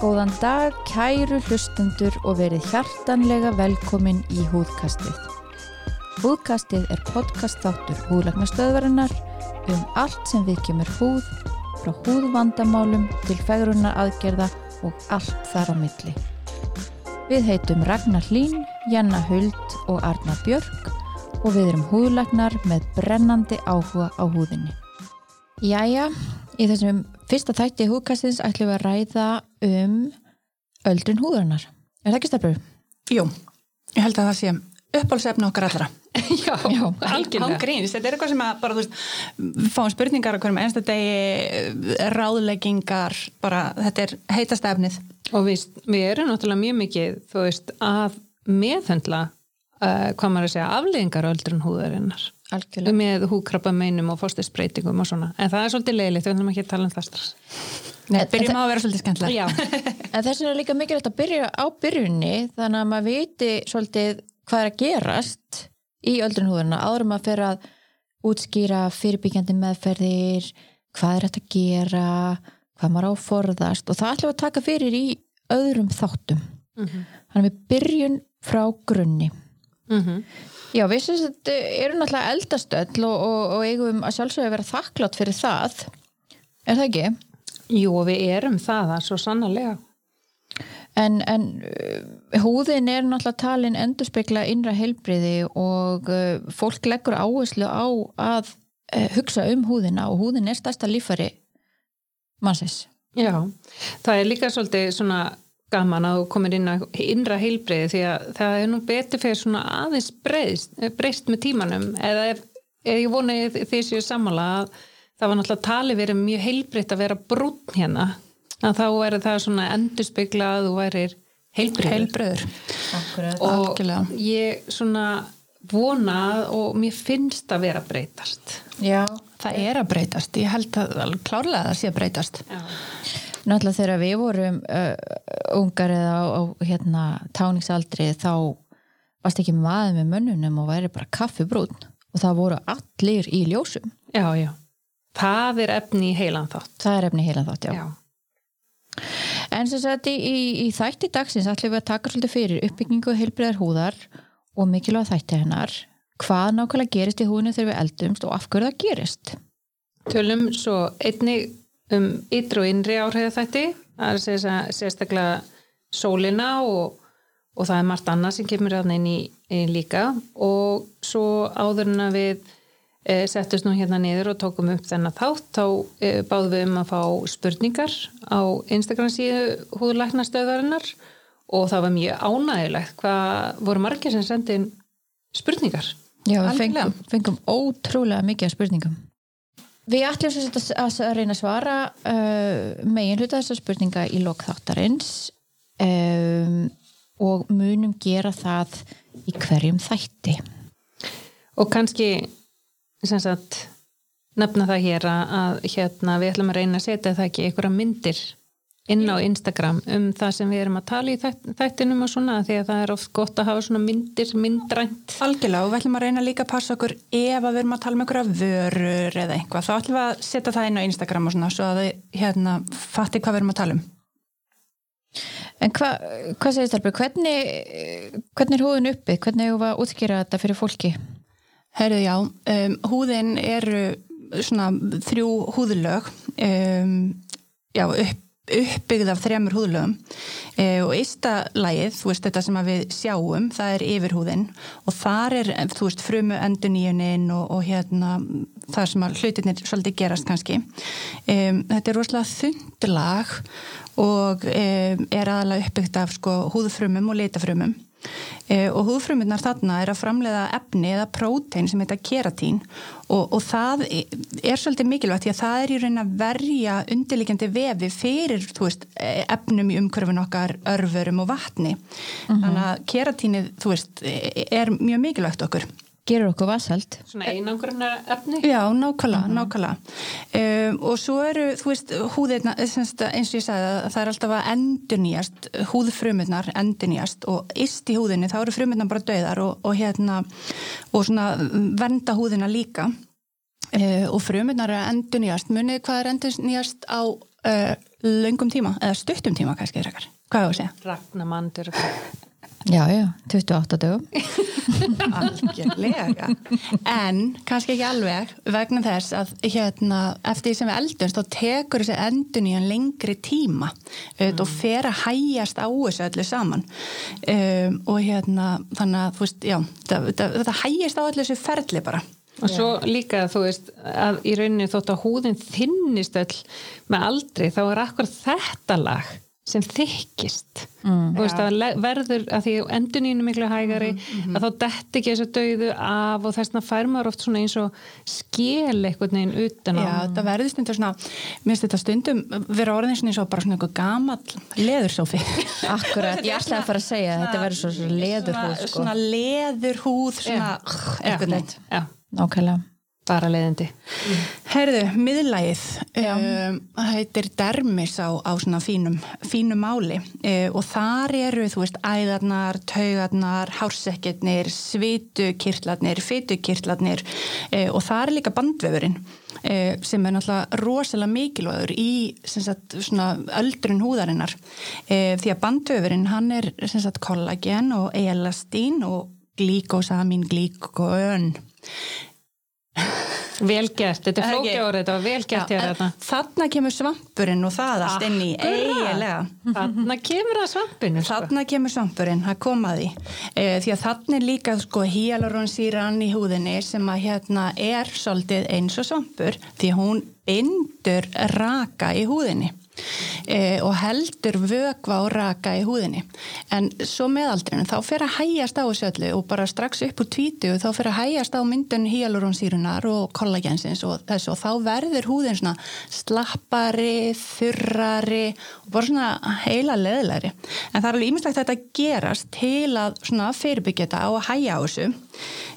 Góðan dag, kæru hlustendur og verið hjartanlega velkomin í húðkastið. Húðkastið er podcast þáttur húðlagnastöðvarinnar um allt sem við kemur húð, frá húðvandamálum til fegrunar aðgerða og allt þar á milli. Við heitum Ragnar Hlín, Janna Huld og Arna Björk og við erum húðlagnar með brennandi áhuga á húðinni. Jæja, í þessum fyrsta þætti húðkastins ætlum við að ræða um öldrun húðarnar. Er það ekki stefnur? Jú, ég held að það sé uppálsefni okkar allra. Já, Já, algjörlega. Án gríns, þetta er eitthvað sem að bara, þú veist, við fáum spurningar á hverjum einsta degi, ráðleggingar, bara, þetta er heitast efnið. Og við, við erum náttúrulega mjög mikið, þú veist, að meðhöndla, uh, hvað maður að segja, afleðingar á öldrun húðarinnar. Algjörlega. Með húkrabba meinum og fórstisbreytingum og svona. En það er svolítið leiðilegt, við ætlum ekki að tala um það strax. Nei, byrjum á að vera svolítið skemmtilega. Já, En þess vegna er líka mikilvægt að byrja á byrjunni þannig að maður viti svolítið hvað er að gerast í öldrun húðarna áður maður fer að útskýra fyrirbyggjandi meðferðir, hvað er þetta að gera, hvað maður á að forðast og það ætlum að taka fyrir í öðrum þáttum. Þannig að við byrjun frá grunni. mm Já, við sem þetta eru náttúrulega eldastöll og, og, og eigum að sjálfsögja að vera þakklátt fyrir það. Er það ekki? jú, við erum það, það er svo sannarlega. En, en uh, húðin er náttúrulega talin endurspegla innra heilbriði og uh, fólk leggur áherslu á að uh, hugsa um húðina og húðin er stærsta lífari mannsins. Já, það er líka svolítið svona gaman að þú komir inn að innra heilbreyði því að það er nú betur fyrir svona aðeins breyst, breyst með tímanum. Eða ef, ef ég voni því séu sammála að það var náttúrulega tali verið mjög heilbreytt að vera brún hérna að þá er það svona endurspegla að þú værir heilbreyður og ég svona vona og mér finnst að vera breytast. Já. Það er að breytast. Ég held að klárlega að það sé að breytast. Já, Náttúrulega þegar við vorum uh, ungar eða á, á hérna, táningsaldri þá varst ekki maður með mönnunum og væri bara kaffibrún og það voru allir í ljósum. já, já. Það er efni í heilan þátt Það er efni heilan þátt, já. já. En sem sagt í, í, í þætti dagsins ætlum við að taka svolítið fyrir uppbyggingu heilbriðar húðar og mikilvæg þætti hennar hvað nákvæmlega gerist í húðinu þegar við eldumst og af hverju það gerist Tölum svo einnig um ytri og innri áhrif þætti, það er að segja sérstaklega sólina og, og það er margt annað sem kemur að inn í, inn líka. Og svo áður en að við e, settust nú hérna niður og tókum upp þennan þátt, þá e, báðum við um að fá spurningar á Instagram síðu húðlæknastöðarinnar og það var mjög ánægilegt hvað voru margir sem sendi inn spurningar. Já, við fengum, fengum ótrúlega mikið af spurningum Við ætlum að, að reyna að svara uh, megin hluta þessar spurninga í lok þáttarins um, og munum gera það í hverjum þætti. Og kannski sagt nefna það hér að, að hérna, við ætlum að reyna að setja það ekki einhverja myndir inn á Instagram um það sem við erum að tala í þætt, þættinum og svona því að það er oft gott að hafa svona myndir myndrænt Algjörlega og við ætlum að reyna líka að passa okkur ef að við erum að tala um einhverja vörur eða eitthvað, þá ætlum við að setja það inn á Instagram og svona svo að þið hérna fatti hvað við erum að tala um. En hva, hvað segir Stelbjörg, hvernig, hvernig er húðin uppi? Hvernig hefur við að útskýra þetta fyrir fólki? Herðu já, um, húðin eru svona þrjú húðlög, um, já, upp, uppbyggð af þremur húðlögum. E, og ysta lagið, þú veist þetta sem við sjáum, það er yfirhúðin. Og þar er, þú veist, frumu enduníunin og, og hérna þar sem að hlutinir svolítið gerast kannski. Um, þetta er rosalega þundlag og um, er aðalega uppbyggt af sko húðfrumum og litafrumum. e, og húðfrumurnar þarna er að framleiða efni eða prótein sem heita keratín. Og, og það er svolítið mikilvægt því að það er í raun að verja undirlíkjandi vefi fyrir veist, efnum í umhverfin okkar örfurum og vatni. Þannig að keratínið veist, er mjög mikilvægt okkur gerur okkur vasald svona einangrunar efni Já, nákvæmlega, nákvæmlega. Um, og svo eru, þú veist, húðirna, semst, eins og ég sagði að það er alltaf að endurnýjast, húðfrumurnar endurnýjast og ist í húðinni þá eru frumurnar bara döðar og, og hérna og svona vernda húðina líka uh, og frumurnar eru að endurnýjast. Munið hvað er endurnýjast á uh, löngum tíma eða stuttum tíma kannski frekar. Hvað er það að segja? ragnamandur Já, já, 28 dögum Algjörlega. En kannski ekki alveg vegna þess að hérna, eftir því sem við eldumst þá tekur þessi endun í en lengri tíma mm. og fer að hæjast á þessu öllu saman um, og hérna þannig að þú veist, já, þetta hæjast á öllu þessu ferli bara. og svo líka þú veist að í rauninni þótt að húðin þinnist öll með aldri þá er akkur þetta lag sem þykist. Mm. veist, verður að því endunínu miklu hægari mm -hmm. að þá detti ekki þessu döðu af og þess að fær maður oft svona eins og skil eitthvað neginn utan á. Já, það verður stundum svona mér finnst þetta stundum vera orðin svona eins og bara svona eitthvað gamal leðursófi Akkurat, ég ætlaði að fara að segja að þetta verður svona leðurhúð sko. Svona leðurhúð svona eitthvað neitt Nákvæmlega bara leiðindi mm. Herðu, miðlægið um, heitir dermis á, á svona fínum, fínum máli uh, og þar eru þú veist æðarnar, taugarnar hársekkirnir, svitukirtlarnir fytukirtlarnir uh, og það er líka bandvefurinn uh, sem er náttúrulega rosalega mikilvægur í sagt, svona öldrun húðarinnar því að bandvefurinn hann er sagt, kollagen og elastín og glíkosamin, glíkogön Velgert, þetta er flókjárið, þetta var velgert hér þetta. Þarna kemur svampurinn og það allt inn í eiginlega. Þarna kemur það svampinu. Sko. Þarna kemur svampurinn, það komaði. E, því að þarna er líka sko híaluronsýran í húðinni sem að hérna er svolítið eins og svampur því hún bindur raka í húðinni e, og heldur vögva og raka í húðinni en svo meðaldrinu þá fer að hægjast á þessu öllu og bara strax upp úr tvítu þá fer að hægjast á myndun hyalurónsýrunar og kollagensins og þessu og þá verður húðin svona slappari, þurrari og bara svona heila leðilegri en það er alveg ímislegt að þetta gerast til að svona fyrirbyggja þetta og hægja á þessu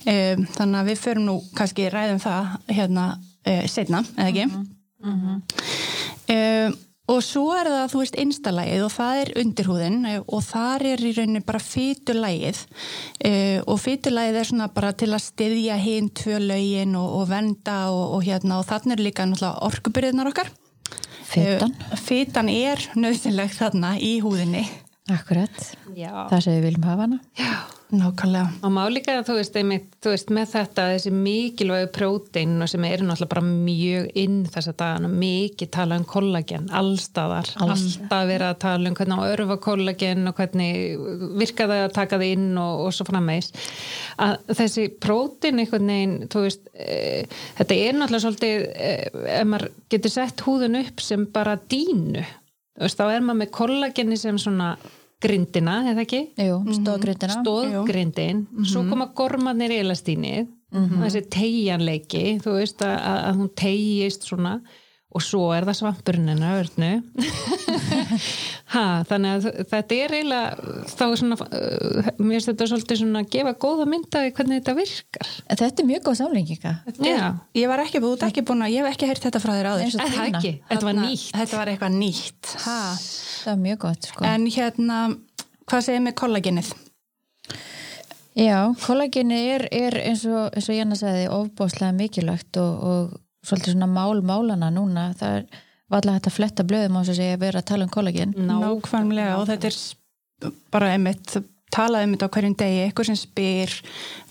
e, þannig að við förum nú kannski ræðum það hérna e, setna, eða ekki? Mm -hmm. Og svo er það, þú veist, einstalægið og það er undirhúðin eh, og þar er í rauninni bara fytulægið uh, og fytulægið er svona bara til að styðja hinn tvö lögin og, og venda og, og hérna og þannig er líka náttúrulega orkubyrðinar okkar. Fytan. Uh, fytan er nöðsynlegt þarna í húðinni. Akkurat, Já. það sem við viljum hafa hana. Já. Nákvæmlega. Og má líka þú veist, einmitt, þú veist með þetta þessi mikilvægu prótein og sem eru náttúrulega bara mjög inn þess að dagana, mikið tala um kollagen allstaðar, alltaf verið að tala um hvernig á örfa kollagen og hvernig virka það að taka það inn og, og svo frammeins að þessi prótein einhvern veginn, þú veist e, þetta er náttúrulega svolítið e, ef maður getur sett húðun upp sem bara dínu, þú veist, þá er maður með kollageni sem svona grindina, eða ekki? Jú, mhm. stóðgrindina. Stóðgrindin, mm -hmm. svo koma gormarnir í elastínið, mm -hmm. þessi tegjanleiki, þú veist að, að hún tegist svona og svo er það svampurnina örnu. ha, þannig að þetta er eiginlega, þá er svona, uh, mér finnst þetta svolítið svona að gefa góða myndaði hvernig þetta virkar. En þetta er mjög góð samlingika. Ég var ekki búin, ekki búin að, ég hef ekki heyrt þetta frá þér á þér. Þetta var nýtt. Þetta var eitthvað nýtt. Ha. Það var mjög gott, sko. En hérna, hvað segir með kollagenið? Já, kollagenið er, er eins og, eins og Janna sagði ofbáslega mikilvægt og, og svolítið svona mál-málana núna. Það er varlega hægt að fletta blöðum á þess að segja að vera að tala um kollagin Nákvæmlega og þetta er bara einmitt talað um þetta á hverjum degi eitthvað sem spyr,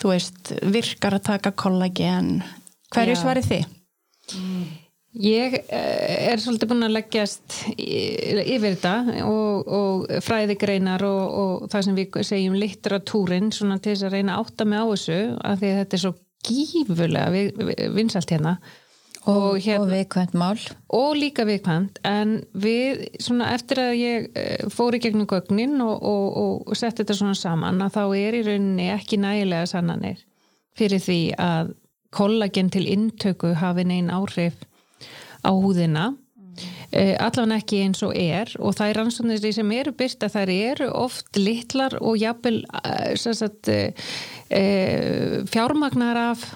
þú veist virkar að taka kollagin hverju svarið þið? Mm. Ég eh, er svolítið búin að leggjast yfir þetta og, og fræðigreinar og, og það sem við segjum litteratúrin svona til þess að reyna átta mig á þessu af því að þetta er svo gífurlega vinsalt hérna og, hérna, og viðkvæmt mál og líka viðkvæmt en við svona eftir að ég eh, fóri gegnum gögnin og, og, og setti þetta svona saman að þá er í rauninni ekki nægilega sannanir fyrir því að kollagen til intöku hafi neinn áhrif á húðina mm. allavega ekki eins og er og það er rannsóknir sem eru byrst að þær eru oft litlar og jafnvel eh, sagt, fjármagnar af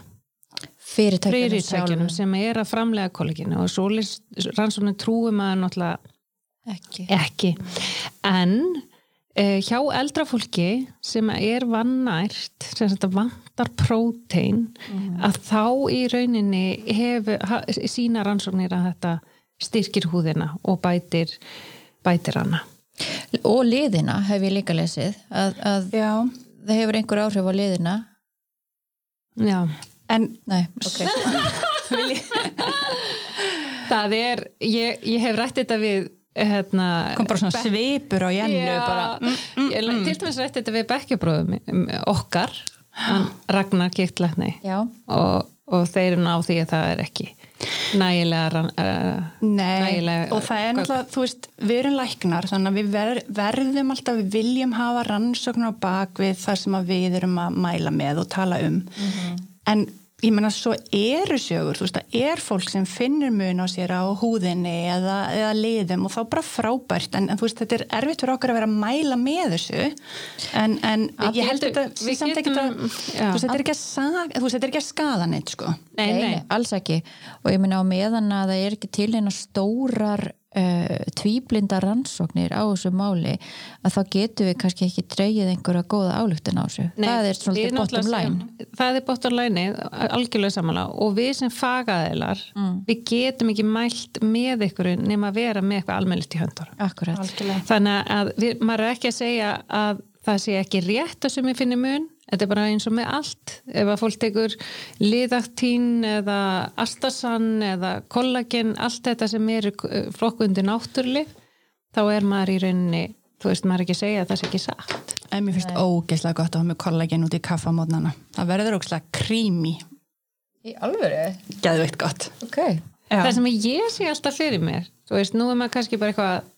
fyrirtækjunum sem er að framlega kollaginu og svo rannsóknir trúum að náttúrulega ekki. Ekki. En uh, hjá eldra fólki sem er vannært sem þetta vantar prótein að þá í rauninni hefur, sína rannsóknir að þetta styrkir húðina og bætir bætir hana. Og liðina hef ég líka lesið að, að það hefur einhver áhrif á liðina. Já, en nei, ok. Það er ég, ég hef rætt þetta við hérna, kom bara svona svipur á Jennu mm, mm, ég til dæmis rætti þetta við bekkjabróðum okkar Ragnar Gíktlækni já, og, og þeir eru ná því að það er ekki nægilega uh, Nei, Nægilega og það er náttúrulega, þú veist, við erum læknar, þannig að við ver, verðum alltaf, við viljum hafa rannsóknar á bakvið þar sem við erum að mæla með og tala um. En ég menna, svo eru sögur, þú veist, það er fólk sem finnur mun á sér á húðinni eða, eða liðum og þá bara frábært, en, en þú veist, þetta er erfitt fyrir okkur að vera að mæla með þessu, en, en Að ég held þetta, samt getum- að, þú veist, þetta er ekki að, sag, þú veist, þetta er ekki að skaða neitt, sko. nei, nei, alls ekki. Og ég meina á meðan að það er ekki til eina stórar uh, tvíblinda rannsóknir á þessu máli að þá getum við kannski ekki dreigið einhverja góða álugtin á þessu. Nei, það er við svolítið bottom line. það er bottom line algjörlega samanlega og við sem fagaðilar við getum ekki mælt með ykkur nema að vera með eitthvað almennilegt í höndur akkurat, Algjörlega. þannig að við, maður er ekki að segja að það sé ekki rétt að sem ég finni mun þetta er bara eins og með allt ef að fólk tekur liðaktín eða astasan eða kollagen, allt þetta sem eru flokkundi náttúrlif þá er maður í rauninni þú veist maður er ekki segja að það sé ekki satt En mér finnst ógeðslega gott að hafa með kollagen út í kaffamótnana. Það verður ógeðslega creamy. í alvöru Gæðveikt gott. ok, Já. það sem ég sé alltaf fyrir mér þú veist, nú er maður kannski bara eitthvað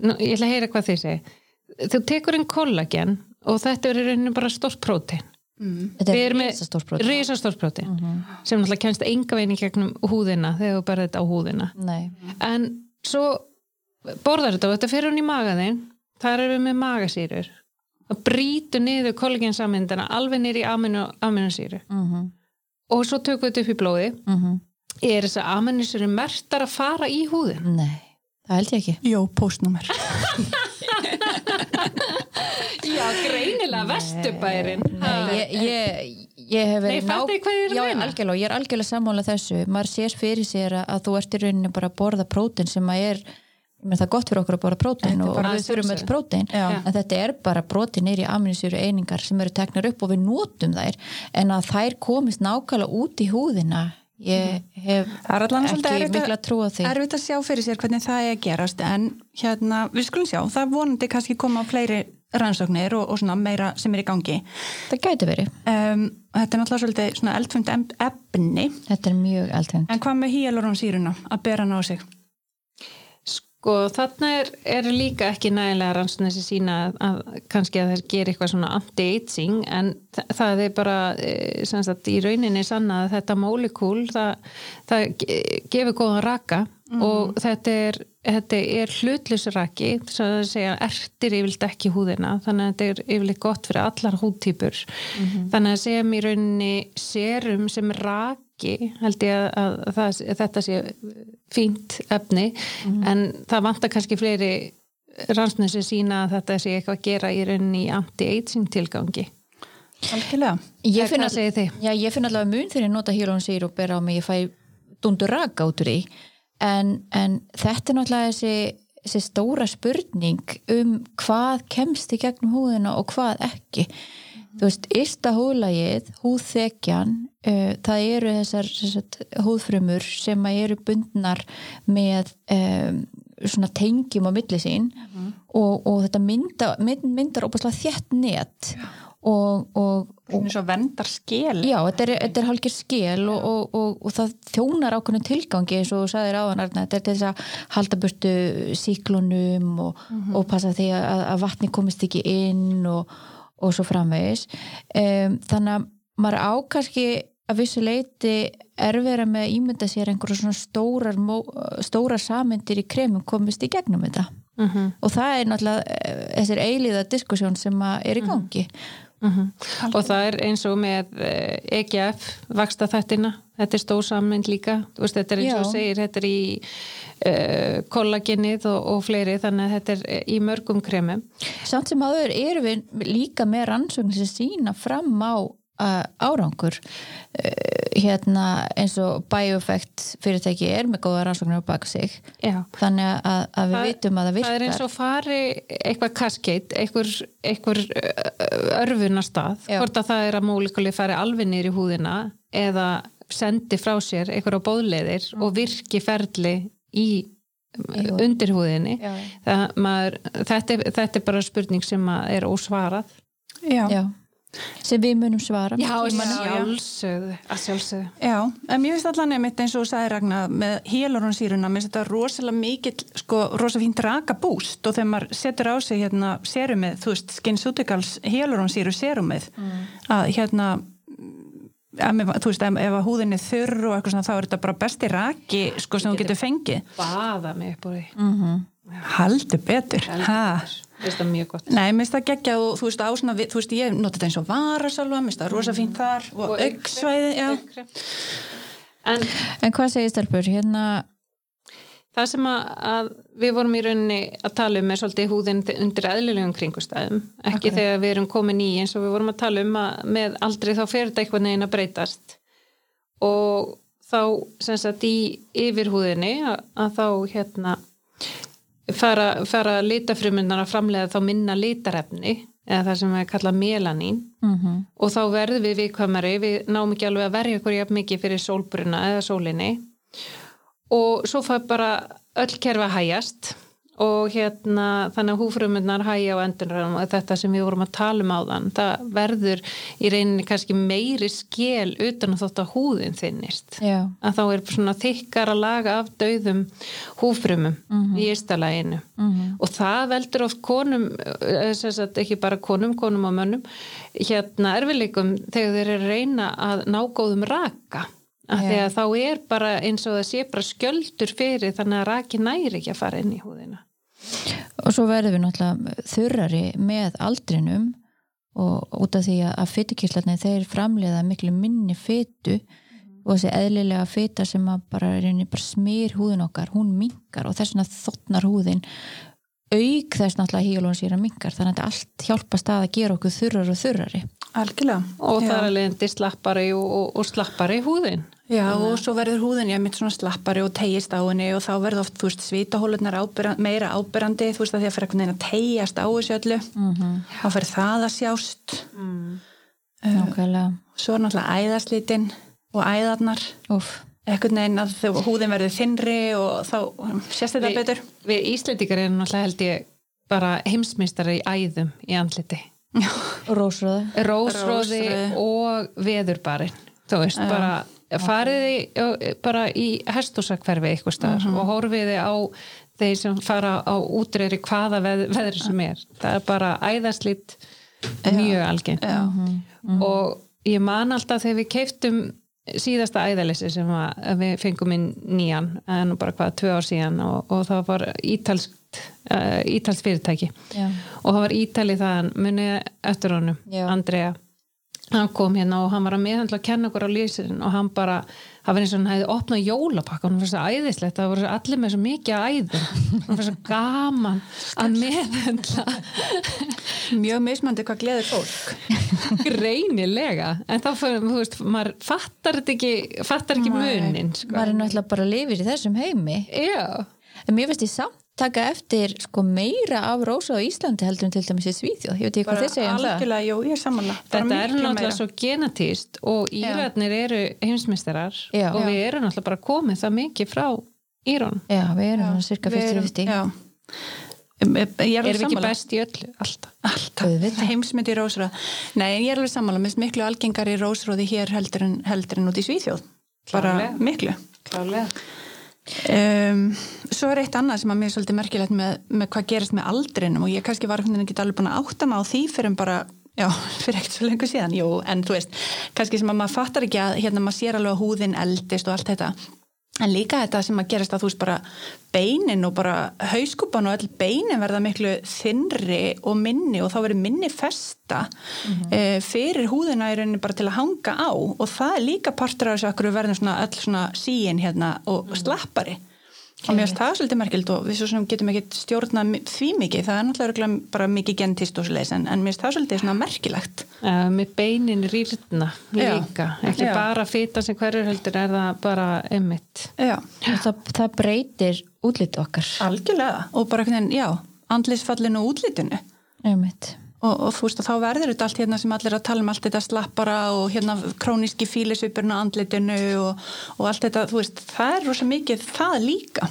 nú, ég ætla að heyra hvað þið segi þú tekur einn kollagen og þetta er í rauninu bara stórt prótein. Þetta Við er erum með risastórt prótín. risastórt prótein sem náttúrulega kemst enga veginn í gegnum húðina þegar þú berði þetta á húðina. Nei, en svo borðar þetta og þetta fyrir hún í magaðinn þar erum við með magasýrur. Og brýtu niður kollagensamindina alveg niður í amino, aminosýru mhm. Og svo tökum við þetta upp í blóði mhm. Er þess að aminosýru mertar að fara í húðin Nei, það held ég ekki. Jó, postnúmer. Greinilega vesturbærin ég, ég, ég hef Nei, verið er að Já, algjörlega, ég er algjörlega sammála þessu. Maður sér fyrir sér að, að þú ert í rauninni bara að borða prótein sem að er ég meina, það er gott fyrir okkur að borða prótein og, við þurfum öll Já. en þetta er bara prótein nýri aminosýru einingar sem eru teknar upp og við notum þær en að þær komist nákvæmlega út í húðina ég hef Það er allan svolítið ekki að- mikla trú á því. Erfitt að sjá fyrir sér hvernig það er að gerast en hérna, við skulum sjá, það vonandi kannski koma fleiri rannsóknir og, og svona meira sem er í gangi. það gæti verið, Um, þetta er náttúrulega svolítið svona eldfund efni, þetta er mjög eldfengt en hvað með hyaluron-sýruna að bera hana á sig? Sko þarna er, er líka ekki nægilega rannsóknir sem sína að, að kannski að þeir gera eitthvað svona anti-aging en þa- það er bara sem sagt, í rauninni sanna að þetta molekúl það, það ge- gefur góðan raka og þetta er, þetta er hlutlusraki sem það segja ertir yfirleitt ekki húðina þannig að þetta er yfirleitt gott fyrir allar húdtýpur þannig að sem í rauninni serum sem raki held ég að, að, það, að þetta sé fínt efni en það vantar kannski fleiri rannsnir sem sína að þetta sé eitthvað að gera í rauninni í anti-aging tilgangi. Algjörlega. Ég Hvað- finn, hvað segið þið? Já, ég finn allavega mun þegar ég nota hyaluronsyr og bera á mig, ég fæ dundur raka út úr því en, en þetta er náttúrulega þessi, þessi stóra spurning um hvað kemst í gegnum húðina og hvað ekki. Þú veist, ysta húðlagið húðþekjan uh, það eru þessar, þessar húðfrumur sem eru bundnar með um, svona tengjum á milli sín og, og þetta mynda, mynd, myndar opaslega þétt net og, og, Svona svo vendar skel. Já, þetta er, þetta er hálfgerð skil og, og, og, og það þjónar ákveðnum tilgangi eins og þú sagðir áðan Arna, þetta er til þess að halda burtu síklunum og, og passa því að, að vatni komist ekki inn og, og svo framvegis. Um, þannig að maður á kannski að vissu leiti erfira með að ímynda sér einhverja svona stórar, stórar samyndir í kremum komist í gegnum þetta Mhm. og það er náttúrulega eh, þessir eilíða diskussjón sem er í gangi Mhm. og það er eins og með eh, EGF vaksta þættina, þetta er stór sammynd líka, veist þetta er eins og Já. segir þetta er í uh, kollagenið og, og fleiri þannig að þetta er í mörgum kremum samt sem áður erum við líka með rannsóknir sem sína fram á árangur. Uh, hérna eins og Bioeffect fyrirtæki er með góða rannsóknir á bak sig. Já. þannig að, að við Það- vitum að það virkar það er eins og fari eitthvað kaskeitt, einhver, einhver örfunastað, Já. hvort að það er að mólikuli fari alveg niður í húðina eða sendi frá sér einhverja bóðleiðir og virki ferli í, undir húðinni. Já. það, maður, þetta, er, þetta er bara spurning sem að er ósvarað. Já. Sem við munum svara Já, sjálfsögðu Já, en mér finnst allan einmitt eins og þú sagði Ragnar með héloronsýruna, mér finnst þetta rosalega mikill, sko, rosa fínt raka búst og þegar maður setur á sig hérna serumið, þú veist, SkinCeuticals héloronsýru serumið að hérna að, mér- þú veist, ef, ef að húðin er þurr og eitthvað svona þá er þetta bara besti raki sko sem þú getur fengið. baða mig upp úr því Mhm. Haldur betur. Ha. Þetta er mjög gott. Nei, mér finnst það geggja og þú veist, á svona, við- þú veist, ég nota þetta eins og varasalva, mér finnst það rosa fínt þar og, og auksvæði. En en hvað segir stelpur? Hérna það sem að, að við vorum í rauninni að tala um er svolítið húðin undir eðlilegum kringustæðum ekki þegar við erum komin í eins og við vorum að tala um að með aldrei þá fer þetta eitthvað neginn að breytast. Og þá sem sagt í yfirhúðinni að, að þá hérna fara, fara litafrumunar að framlega þá minna litarefni eða það sem við kalla melanín. Mm og þá verðum við viðkvæmari, við náum ekki alveg að verja ykkur jafn mikið fyrir sólbruna eða sólinni. Og svo fær bara öll kerfi að hæjast og hérna þannig að húfrumunnar hæja á endunræðum og þetta sem við vorum að tala um á þann það verður í reyninni kannski meiri skél utan að þótt að húðin þinnist já, að þá er svona þykkar að laga af dauðum húfrumum í ystalaginu Mhm. og það veldur oft konum eh, ekki bara konum, konum og mönnum hérna erfileikum þegar þeir eru að reyna að ná góðum raka af því að þá er bara eins og það sé bara skjöldur fyrir þannig að raki næri ekki að fara inn í húðina. Og svo verðum við náttúrulega þurrari með aldrinum og út af því að, fytukíslarnir þeir framleiða miklu minni fytu og þessi eðlilega fyta sem að bara, bara smýr húðin okkar, hún minkar og þess vegna þotnar húðin. Auk þess náttúrulega að minkar þannig að þetta allt hjálpast að að gera okkur þurrar og þurrari. Algjörlega. og Já. það er alveg slappari og, og, og slappari húðin Já, og svo verður húðin, ég mitt svona slappari og tegist á henni og þá verður oft, þú veist, svítahólunar ábyrra, meira ábyrrandi, þú veist, að því að fyrir einhvern veginn að tegjast á þessu öllu, mm -hmm. þá fyrir það að sjást. nákvæmlega Svo er náttúrulega æðaslítin og æðarnar, Úf. einhvern veginn að húðin verður þinnri og þá sést þetta Við- betur. Við Íslendingar erum náttúrulega held ég bara heimsmeistari í æðum í andliti rósröða rósróði Rósrauði. og veðurbarinn þú veist, bara fariði bara í hestúsakverfi eitthvað staðar og horfiði á þeir sem fara á útreyri hvaða veð, veðri sem er það er bara æðaslít mjög algengt Já. og ég man alltaf þegar við keiftum síðasta æðalessi sem við fengum inn nýjan en bara hvað, tvö ár síðan og, og það var ítalskt uh, ítalskt fyrirtæki Já. og það var ítali það munið eftir honum, Já. Andrea hann kom hérna og hann var að meðhandla að kenna okkur á lýsirinn og hann bara það var eins og hann hefði opnað jólapakka hann var svo æðislegt, það voru allir með svo mikið að æðum, hann var svo gaman að meðhandla Mjög mismandi hvað gleður fólk. greinilega. En þá fyrir, þú veist, maður fattar ekki fattar ekki munin sko. maður er náttúrulega bara að lifa í þessum heimi. Já, en mér finnst ég samt taka eftir sko meira af rósa á Íslandi heldur en til dæmis í Svíþjóð, ég veit ekki hvað þið segja um það. jú, er þetta er náttúrulega svo genatíst og Írarnir eru heimsmeistarar Já. og við erum náttúrulega bara komið það mikið frá Írón Já, við erum svona cirka 50-50 Já. Ég er alveg erum við ekki best í öllu? Alltaf. Alltaf, Auðvitað. heimsmynd í rósröð Nei, ég er alveg sammála, minnst miklu algengar í rósröði hér heldur en, heldur en út í Svíþjóð. Bara Klárlega. miklu. Klálega um, Svo er eitt annað sem að mér er svolítið merkilegt með, með hvað gerist með aldrinum og ég kannski var ekki alveg búin að átta mig á því fyrir en bara, já, fyrir ekkert svo lengur síðan. Jú, en þú veist, kannski sem að maður fattar ekki að hérna maður sér alveg að húðin eldist og allt þetta En líka þetta sem að gerast að þú veist bara beinin og bara hauskupan og öll beinin verða miklu þinnri og minni og þá verður minni festa Mhm. e, fyrir húðina í rauninni bara til að hanga á og það er líka partur af þessu við verðum svona öll svona síin hérna og Mhm. slappari og mér finnst það svolítið merkild og við svo sem getum ekki stjórna því mikið, það er náttúrulega bara mikið gentist og svo leiðis en, en mér finnst það svolítið svona merkilegt. Uh, með beinin rýrna Já. líka, ekki Já. bara fýta sem hverjur heldur er það bara emmitt. Já, Og það, það breytir útlit okkar. Algjörlega. Og bara já, andlisfallinu og útlitinu. Einmitt og, og þú veist að þá verður þetta allt hérna sem allir að tala um allt þetta slappara og hérna króníski fílisvipurinn á andlitinu og, og allt þetta, þú veist, það er rosa mikið það líka.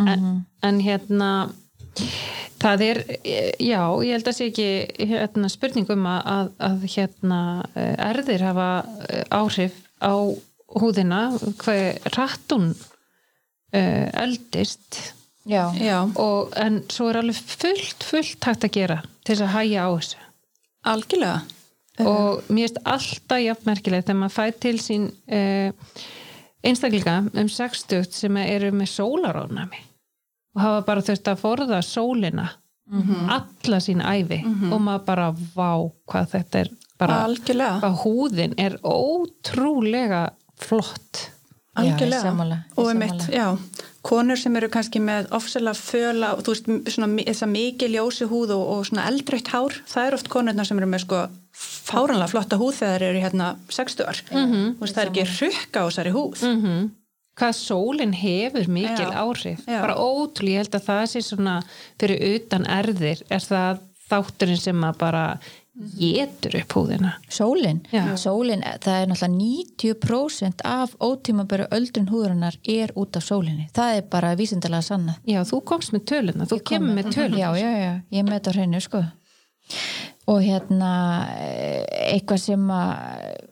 en, en hérna það er, eh, já, ég held að sé ekki hérna, spurning um að, að, að hérna eh, erðir hafa eh, áhrif á húðina hvað rattun uh, eldist. Já, Já, og, en svo er alveg fullt, fullt hægt að gera til þess að hæja á þessu. Algjörlega. og mér finnst alltaf jafnmerkilegt þegar maður fæ til sín uh, einstaklinga um 60 sem eru með sólarónami og hafa bara þurft að forða sólina alla sín æfi og maður bara vá hvað þetta er bara hvað húðin er ótrúlega flott Algjörlega. og einmitt, já, konur sem eru kannski með ofsalega föla og þú veist, svona mi- þessa mikið ljósi húð og, og svona eldröytt hár, það er oft konurna sem eru með sko fáranlega flotta húð þegar þeir eru hérna 60 ár. Mhm. Þú veist, það er ekki rukka á þessari húð. mm hvað sólin hefur mikil Já. áhrif Já. bara ótrúlega, ég held að það sé svona fyrir utan erðir er það þátturinn sem að bara getur upp húðina Sólin, Já. sólin, það er náttúrulega 90% af ótímabæru öldrun húðurinnar er út af sólinni. Það er bara vísindalega sanna. Já, þú komst með töluna, þú kemur með töluna Já, já, já, ég með þetta hreinu, sko. Og hérna, eh, eitthvað sem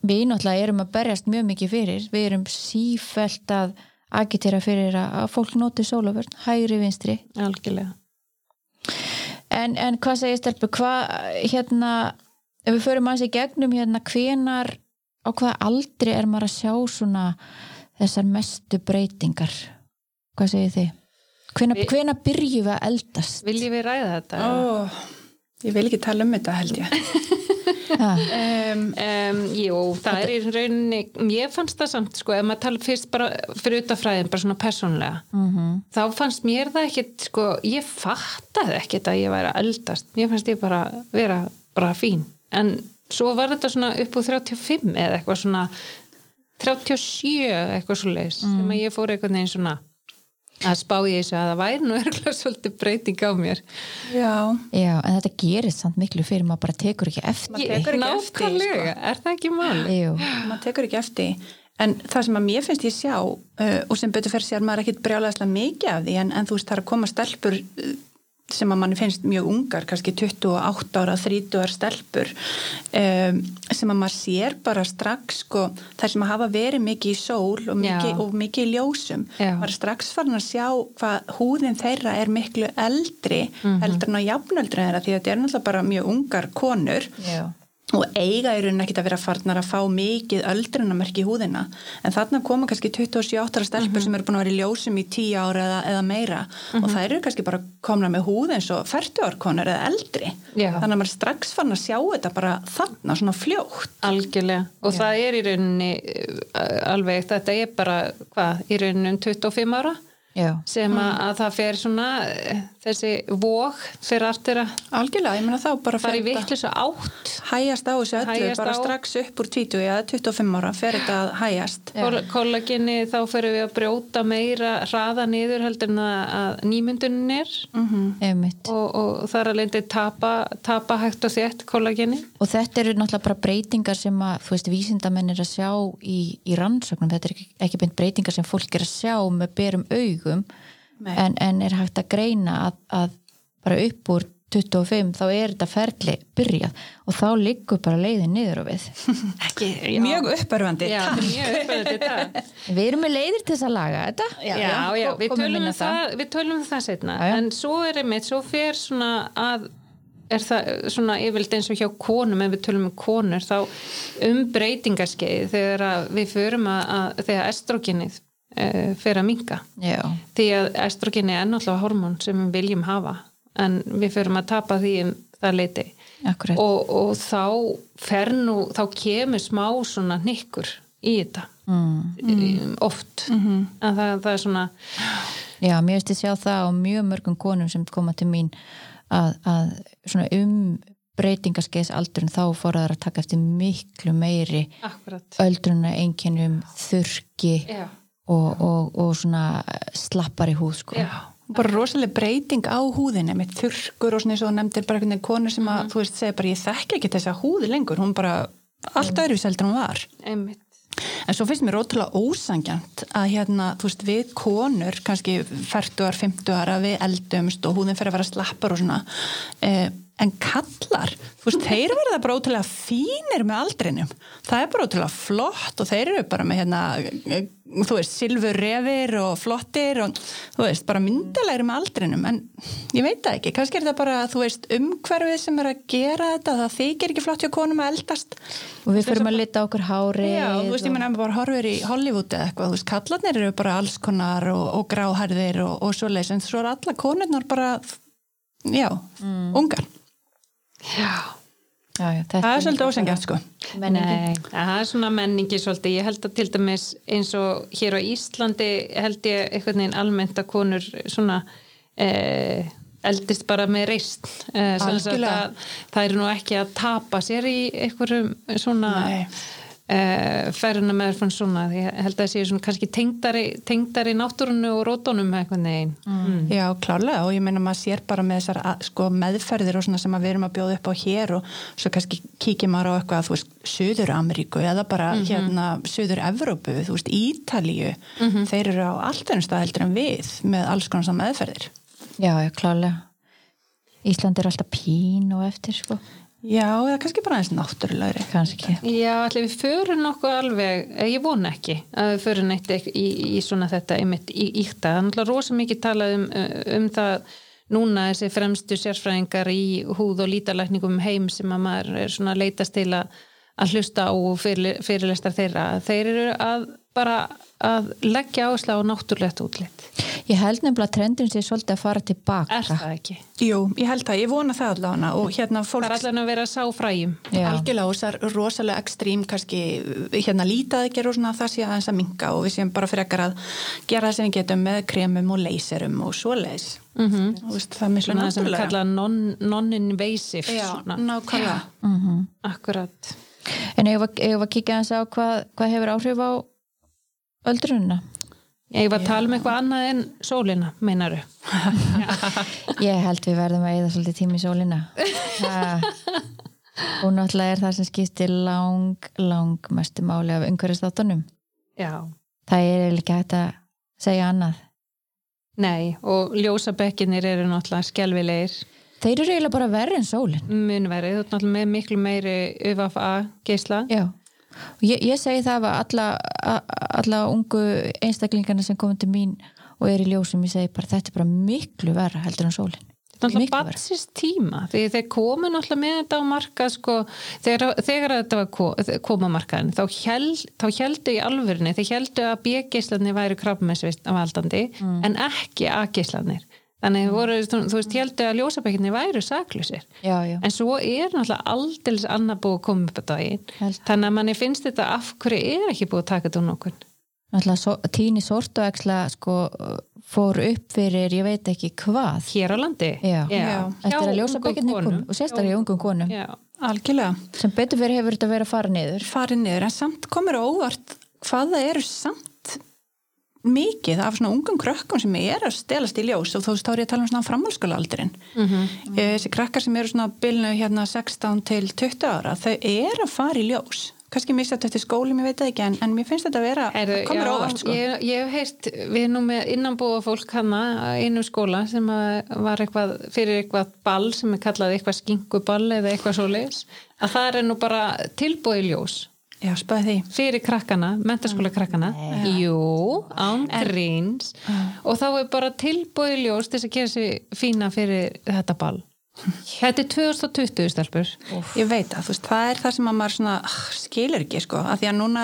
við náttúrulega erum að berjast mjög mikið fyrir. Við erum sífælt að agitera fyrir að fólk noti sólavörn, hægri vinstri. Algjörlega En, en hvað segir stelpu, hvað, hérna, ef við förum aðeins í gegnum, hérna, hvenar, á hvaða aldri er maður að sjá svona þessar mestu breytingar? Hvað segir þið? Hvenar, Vi- hvenar byrjum við að eldast? Viljum við ræða þetta? Ó, ég vil ekki tala um þetta held ég. Um, Um, jú, það er í rauninni ég fannst það samt, sko, ef maður tala fyrst bara fyrir utafræðin, bara svona persónlega mm þá fannst mér það ekkit sko, ég fattaði ekkit að ég væri að eldast. Mér fannst ég bara vera bara fín, en svo var þetta svona upp úr 35 eða eitthvað svona 37 eitthvað svo leis, sem að ég fór einhvern veginn svona að spá í þessu að það væri nú örgulega svolítið breyting á mér. Já, Já, en þetta gerist samt miklu fyrir maður bara tekur ekki eftir. Maður tekur ekki eftir því, Nákvæmlega, er það ekki máli? Jú, maður tekur ekki eftir. En það sem að mér finnst ég sjá uh, og sem betur fyrir sér maður ekkit brjálæðislega mikið af því en, en þú veist það er að koma stelpur uh, sem að manni finnst mjög ungar kannski 28 ára, 30 ára stelpur um, sem að maður sér bara strax sko, þar sem að hafa verið mikið í sól og mikið, og mikið í ljósum Já. maður strax farin að sjá hvað húðin þeirra er miklu eldri heldur en á jafnöldri þeirra því að þetta er náttúrulega bara mjög ungar konur já. Og eiga í rauninni ekkit að vera farnar að fá mikið öldrunamerki í húðina. En þarna koma kannski 27 ára stelpur sem eru búin að vera í ljósum í 10 ára eða, eða meira. Og það eru kannski bara komna með húð eins og 40 ár konur eða eldri. Já. þannig að maður strax fann að sjá þetta bara þarna svona fljótt. Algjörlega. Og það er í rauninni uh, alveg, þetta er bara hvað, í rauninni um 25 ára Já, sem að, að það fer svona þessi vóg fyrir aftur að algjörlega, ég meina þá bara fara í vittlis átt. Hæjast á þessu öllu, Hægjast bara á. strax upp úr 20 eða 25 ára fer þetta að hæjast Kol kollaginni þá fyrir við að brjóta meira hraða niður heldur en að, að nýmyndunin er. Einmitt. og, og þar að leindi tapa, tapa hægt og þétt kollaginni Og þetta eru náttúrulega bara breytingar sem að, þú veist, vísindamenn er að sjá í, í rannsóknum. Þetta er ekki, ekki beint breytingar sem fólk er að sjá með berum augum, Nei. en, en er hægt að greina að, að bara upp úr 25 þá er þetta ferli byrjað og þá liggur bara leiðin niður og við. ekki, mjög uppörfandi já, mjög uppöðið þetta Við erum með leiðir til þess að laga þetta. já, já, við, komum tölum um það, við tölum um það setna Já, já. en svo er einmitt, svo fer svona að er það svona yfirleitt eins og hjá konum ef við tölum um konur þá um breytingarskeið þegar að við förum að, að þegar estrogenið fyrir að minga Já, því að estrogeni er náttúrulega hormón sem við viljum hafa en við fyrum að tapa því um það leiti akkurat. og, og þá fer nú, þá kemur smá svona nikkur í þetta. Mm. oft. En það, það er svona Já, mér veist ég sjá það á mjög mörgum konum sem koma til mín að, að svona um breytingaskeiðs aldrun þá fór það að taka eftir miklu meiri akkurat. öldruna einkennum, þurki já, og, og, og svona slappari húð sko. já, bara rosalega breyting á húðinni með þurrkur og svona eins og nefndir bara einhvern veginn konur sem að þú veist segja bara ég þekki ekki þessa húði lengur. Hún bara allt öðru seldur hún var. Einmitt. En svo finnst mér ótrúlega ósangjant að hérna þú veist við konur kannski 40-ar, 50-ar að við eldumst og húðin fer að vera slappar og svona eh, en kallar þú veist þeir verða bara ótrúlega fínir með aldrinum. Það er bara ótrúlega flott og þeir eru bara með hérna þú veist silfur refir og flottir og þú veist bara myndalegri með aldrinum. En ég veit það ekki, kannski er þetta bara þú veist umhverfið sem er að gera þetta það þykir ekki flott hjá konum að eldast. Og við fyrir að lita okkur hári Já, þú veist, ég meina ef maður bara horfir í Hollywood eða eitthvað, þú veist, kallarnir eru bara alls konar og, og gráhærðir og, og svo leys, en svo er alla konurnar bara, já, ungar. Já já, já, þetta Það er svolítið ósengjart, sko. Nei, það er svona menningi svolítið, ég held að til dæmis eins og hér á Íslandi held ég einhvern veginn almennt að konur svona eh, eldist bara með reist eh, sem sagt Algjörlega. að það eru nú ekki að tapa sér í einhverjum svona Nei. Eh, ferðina með fann svona, ég held að það séu svona kannski tengdari, tengdari náttúrunu og rótunum einhvern veginn mm. Já, klárlega og ég meina maður sér bara með þessar að- sko, meðferðir og svona sem að við erum að bjóða upp á hér og svo kannski kíkir maður á eitthvað, þú veist, Suður-Ameríku eða bara hérna Suður-Evrópu, þú veist, Ítalíu, þeir eru á allt ennum stað heldur en við með alls konar svona meðferðir. já, já, klálega Ísland er alltaf pín og eftir sko. Já, eða kannski bara aðeins náttúrulegri. kannski Já, allir við förum nokkuð alveg, eh, ég vona ekki að við förum neitt ekki í, í svona þetta einmitt í íkta. Það er náttúrulega rosa mikið talað um, um það núna þessi fremstu sérfræðingar í húð og lítalækningum um heim sem að maður er svona að leitast til að, að hlusta á og fyrir, fyrirlestar þeirra. Þeir eru að bara að leggja áherslu á náttúrulegt útlitt. ég held nefnilega að trendin sé svolítið að fara tilbaka Er það ekki? Jú, ég held það, ég vona það allavega og hérna Það fólk er allan að vera sá fræjum. Já. algjörlega og þessar rosalega ekstrím kannski hérna lítaði gera og svona það sé aðeins að minka og við séum bara frekar að gera það sem við getum með kremum og leyserum og svoleiðis mm -hmm. veist, það er miklu Svona það sem við náttúrulega kalla non- non-invasive. Já, svona. nákvæmlega Akkurat. En ég var, ég var að kíkja hans á hvað, hvað hefur áhrif á öldrununa Ég var að tala um eitthvað annað en sólina, meinaru. ég held við verðum að eða svolítið tími sólina Ha. og náttúrulega er það sem skiptir lang, lang mestu máli af umhverfistátunum Já. það er ekki hægt að segja annað Nei, og ljósabekkinir eru náttúrulega skelvilegir þeir eru eiginlega bara verri en sólin. Munverið, þú ert náttúrulega með miklu meiri UFA geisla. Já, ég, ég segi það að alla, alla ungu einstaklingarna sem komið til mín og er í ljósum, ég segi bara þetta er bara miklu verra heldur en sólin. Þetta er náttúrulega batsist tíma því þeir komu náttúrulega með þetta á markað sko, þegar, þegar þetta var ko, koma markaðin þá, held, þá heldu í alvörinni, þeir heldu að B-geislanir væri krabbmessvist af aldandi Mm. en ekki A-geislanir þannig mm. voru, þú þú veist, heldu að ljósabekkinir væru saklusir Já, já, En svo er náttúrulega aldils annað búið að koma upp að daginn. Þannig að manni finnst þetta af hverju er ekki búið að taka þetta úr nokkur. náttúrulega so, tíni sortuæksla sko fór upp fyrir ég veit ekki hvað Hér á landi. Já. Já. eftir að ljósabekkinni kom og sérstaklega í ungum konum Já. algjörlega sem betur fyrir hefur þetta verið að fara niður farið niður en samt komur á óvart hvað það eru samt mikið af svona ungum krökkum sem er að stelast í ljós og þú veist þá er ég að tala um svona framhalskóla aldurinn þessi krakkar sem eru svona bilinu hérna 16 til 20 ára þau eru að fara í ljós. Kannski missa þetta eftir skólum, ég veit það ekki en, en mér finnst þetta að vera, Heyrðu, komur já, óvart sko. ég, ég hef heyrt, við erum nú með innanbúa fólk hana einum skóla sem var eitthvað fyrir eitthvað ball sem er kallað eitthvað skinkuball eða eitthvað svoleiðis að það er nú bara tilbúið ljós já, spæði því. Fyrir krakkana, mentaskóla krakkana. Jú, án gríns. Og þá er bara tilbúið ljós til að gera sér fína fyrir þetta ball. Þetta er 2020 stelpur. Ég veit að þú veist, það er það sem að maður svona ah, skilur ekki sko, af því að núna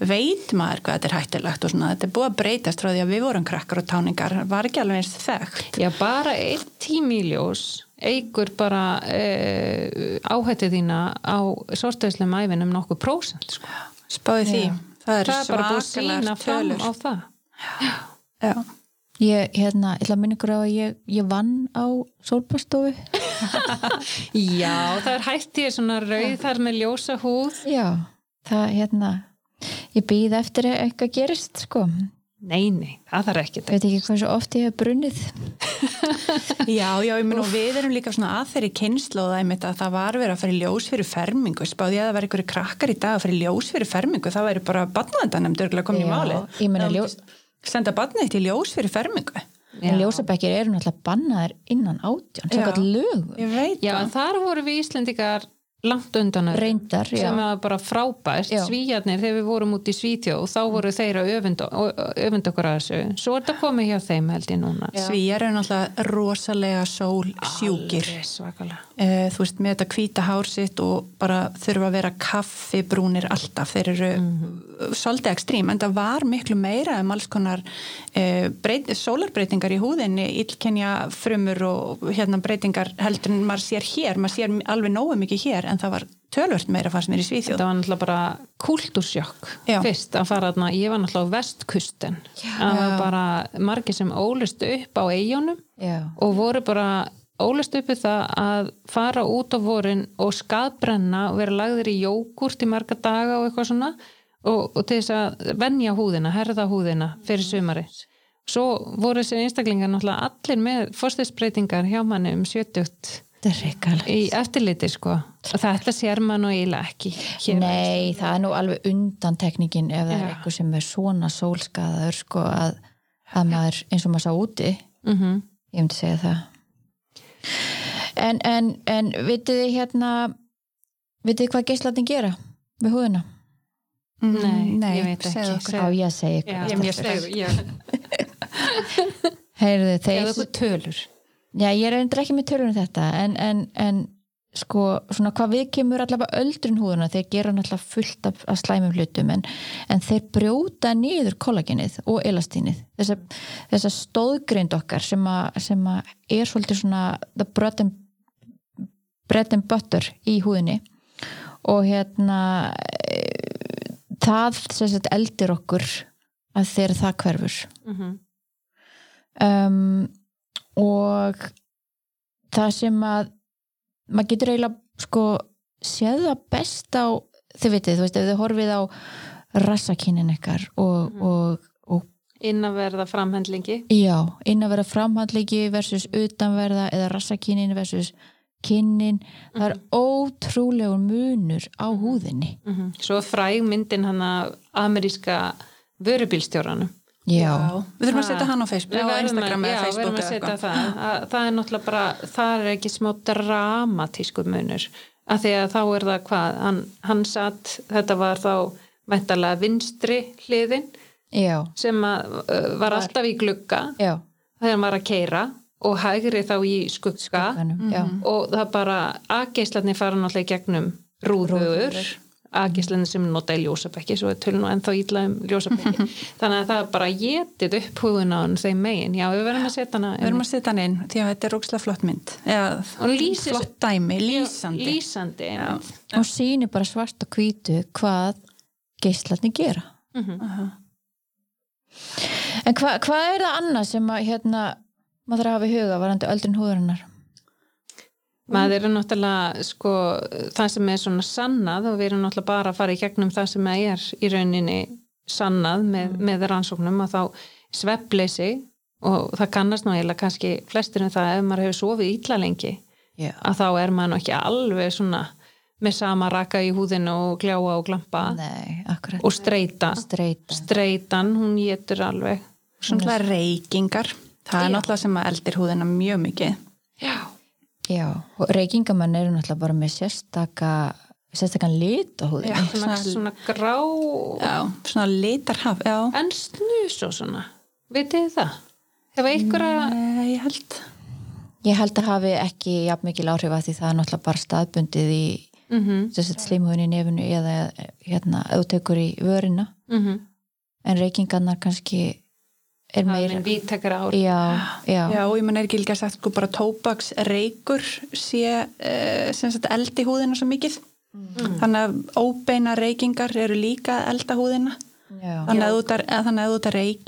veit maður hvað þetta er hættilegt og svona, þetta er búið að breytast frá því að við vorum krakkar og táningar, var ekki alveg eins þekkt. Já, bara einn tími ljós eigur bara e, áhættið þína á sortæðislega æfin um nokkuð prósent sko. Spáði því, það er Það er bara búið að sína fram tölur. á það. Já, Ég, hérna, ég ætla að minna ykkur á að ég, ég vann á sólbastofu. Já, það er hætt í svona rauð þar með ljósa húð. Já, það, hérna, ég býð eftir að eitthvað gerist, sko. Nei, nei, það þarf ekki Ég veit ekki hvað svo oft ég hef brunnið. já, já ég menn og við erum líka svona að þeirri kynslu og það er mitt að það var verið að fara í ljós fyrir fermingu, spáði ég að það var einhverju krakkar í dag að fara í ljós fyrir fermingu, það væri bara badnaðendanemnd örgulega komin í Já, málið. ég meina Það ljós- Senda badnið til ljós fyrir fermingu. En ljósabekkir eru náttúrulega bannaðir innan átján, Já. gott lögum. Ég veit Já, en þar voru við Íslendingar langt undan. Reyndar, já. sem var bara frábært Já. svíjarnir þegar við vorum út í Svítjóð þá voru þeir að öfunda, öfunda okkur að þessu svo er þetta komið hjá þeim held ég núna Svíjar eru náttúrulega rosalega sól sjúkir. Uh, þú veist, með þetta hvíta hár sitt og bara þurfa að vera kaffibrúnir alltaf, þeir eru Mhm. Svolítið ekstrím, en það var miklu meira um alls konar uh, breyt, sólarbreytingar í húðinni, illkenja frumur og hérna breytingar heldur en maður sér hér, maður sér alveg nógu mikið hér, en það var tölvört meira fannst mér í Svíþjóð. þetta var náttúrulega bara kultúrsjokk Já. fyrst að fara þarna, ég var náttúrulega á vestkusten það var bara margir sem ólust upp á eigunum og voru bara ólust uppi það að fara út á vorin og skadbrenna og vera lagðir í jógurt í marga daga og eitthvað svona og, og til þess að venja húðina, herða húðina fyrir sumari. Svo voru þessi einstaklingar náttúrulega allir með fórstisbreytingar hjá manni um 70 Þetta er reikalegt. í eftirliti sko. Og þetta sér mann og eiginlega ekki. hér. Nei, það er nú alveg undan teknikin ef það er Já. eitthvað sem er svona sólskaðaður sko að, að maður eins og maður sá úti Mm ég myndi segja það en, en, en vitið þið hérna vitið þið hvað geislatni gera við húðina? Nei, ég veit ekki. okkur. Á ég að segja ykkur Já, Ég spennt. já. Heyrðu, Eða þeir, okkur tölur. já ég er endur ekki með tölunum þetta en, en, en sko svona hvað við kemur allavega öldrun húðuna þeir gera náttúrulega fullt af, af slæmum hlutum en, en þeir brjóta niður kollagenið og elastínið þessa, þessa stóðgreind okkar sem að, að er svolítið svona the bread and, bread and butter í húðinni og hérna það sagt eldir okkur að þegar það hverfur. Mm um, og það sem að maður getur eiginlega sko séð það best á þið vitið, þú veist, ef þið horfið á rassakynnin ykkar og, og, og Innanverða framhendlingi. já, inn að vera framhandleiki versus utanverða eða rassakynnin versus kynnin, það er ótrúlegur munur á húðinni. Mm Svo fræg myndin hann að ameríska vörubílstjóranum. já, Við þurfum að setja hann á Facebook, Við verðum Instagram að, eða já, Facebook verðum að setja það. Að, það er náttúrulega bara, það er ekki smá dramatískur munur. Af því að þá er það hvað, hann, hann satt, þetta var þá væntalega vinstri hliðin já, sem að, uh, var alltaf í glugga já. þegar hann var að keira og hægri þá í skugga. Skugganum, já. og það bara aðgeislarnir fara náttúrulega í gegnum rúður aðgeislarnir sem nota í ljósabekki svo er tölun og ennþá ítla um ljósabekki. Þannig að það bara getið upp húðun á hann þeim megin, já við verðum að setja hana Við verðum að setja hann inn, því að þetta er rókslega flott mynd. Eða, Og lýsir- flott dæmi, lýsandi. lýsandi og sýnir bara svart og hvítu hvað geislarnir gera. Aha. En hva, hvað er það annað sem að hérna, maður þarf að hafa í huga varandi öldrun húðurinnar? maður er náttúrulega sko, það sem er svona sannað og við erum náttúrulega bara að fara í gegnum það sem er í rauninni sannað með, með rannsóknum að þá svefleysi og það kannast nú eiginlega kannski flestir um það ef maður hefur sofið ítla lengi Já. að þá er maður nú ekki alveg svona með sama raka í húðinu og gljáa og glampa Nei, og streyta streitan, hún getur alveg Svona reykingar. Það er Já. náttúrulega sem að eldir húðina mjög mikið. já, Já, og reykingamenn eru náttúrulega bara með sérstaka, sérstakann lit á húðinni. Já. svona, Svona- grá Já, svona litarhaf, já. en snus og svona vitið þið það? Hefur einhverja Nei, ég held. Ég held að hafi ekki jafn mikil áhrif að því það er náttúrulega bara staðbundið í mm Mhm. -hmm. slímuðin í nefinu eða hérna auðtekur í vörina Mhm. en reykingarnar kannski er það meira vítekara ár. Já, já, Já, og ég menn er ekki líka sagt sko bara tóbaks reykur sé uh, sem sagt eldi húðina svo mikið. Þannig að óbeina reykingar eru líka að elda húðina. Já. þannig að þú ert að-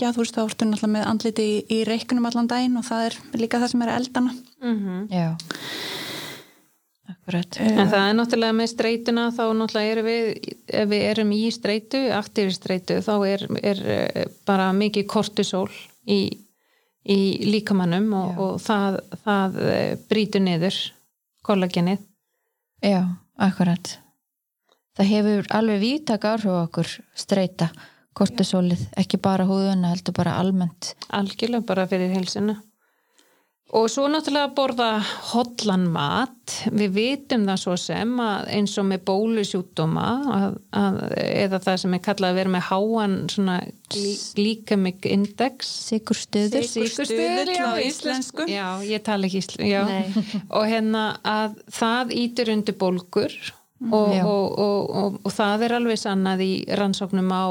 að þú veist þá ertu náttúrulega með andliti í, í reyknum allan daginn og það er líka það sem er að eldana Mhm. já. Akkurat. En það er náttúrulega með streituna þá náttúrulega erum við, ef við erum í streitu, aktífi streitu, þá er, er eh, bara mikið kortisol í, í líkamannum og, og það, það eh, brýtur niður kollagenið. já, akkurat. Það hefur alveg vítak áhrif á okkur streyta, kortisólið ekki bara húðuna, heldur bara almennt. Algjörlega bara fyrir heilsuna. Og svo náttúrulega að borða hotlan mat. Við vitum það svo sem að eins og með bólusjúkdóma að, að, eða það sem er kallað að vera með háan svona glycemic index sigur stuður Sykurstuðull á íslensku. Já, ég tala ekki íslensku já. Nei. og hérna að það ítur undir bólgur og, Já. og, og, og, og það er alveg sannað í rannsóknum á,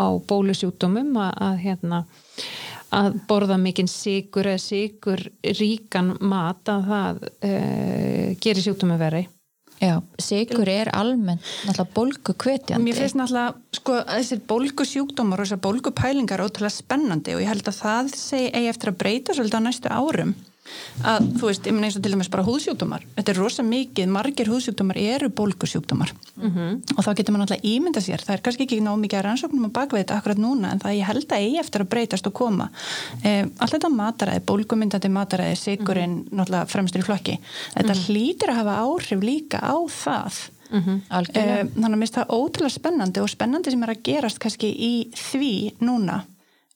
á bólusjúkdómum að, að hérna að borða mikinn sigur eða sigur ríkan mat að það e, gerir sjúkdómi veri já, sigur er almennt náttúrulega bólgu hvetjandi Mér finnst náttúrulega, sko, að þessir bólgusjúkdómar og þessar bólgupælingar er ótrúlega spennandi og ég held að það segi eigi eftir að breyta svolítið á næstu árum að, þú veist, ég meina eins og til dæmis bara húðsjúkdómar. Þetta er rosa mikið, margir húðsjúkdómar eru bólgusjúkdómar. -hmm. og þá getur maður náttúrulega ímynda sér, það er kannski ekki nóg mikið að rannsóknum að bakveita þetta akkurat núna en það ég held að eigi eftir að breytast og koma. Eh, allt þetta mataræði, bólgumyndandi mataræði sigurinn, náttúrulega fremstur í flokki þetta hlýtur að hafa áhrif líka á það. Algjörlega. Eh, Þannig að mér finnst það ótrúlega spennandi og spennandi sem er að gerast kannski í því núna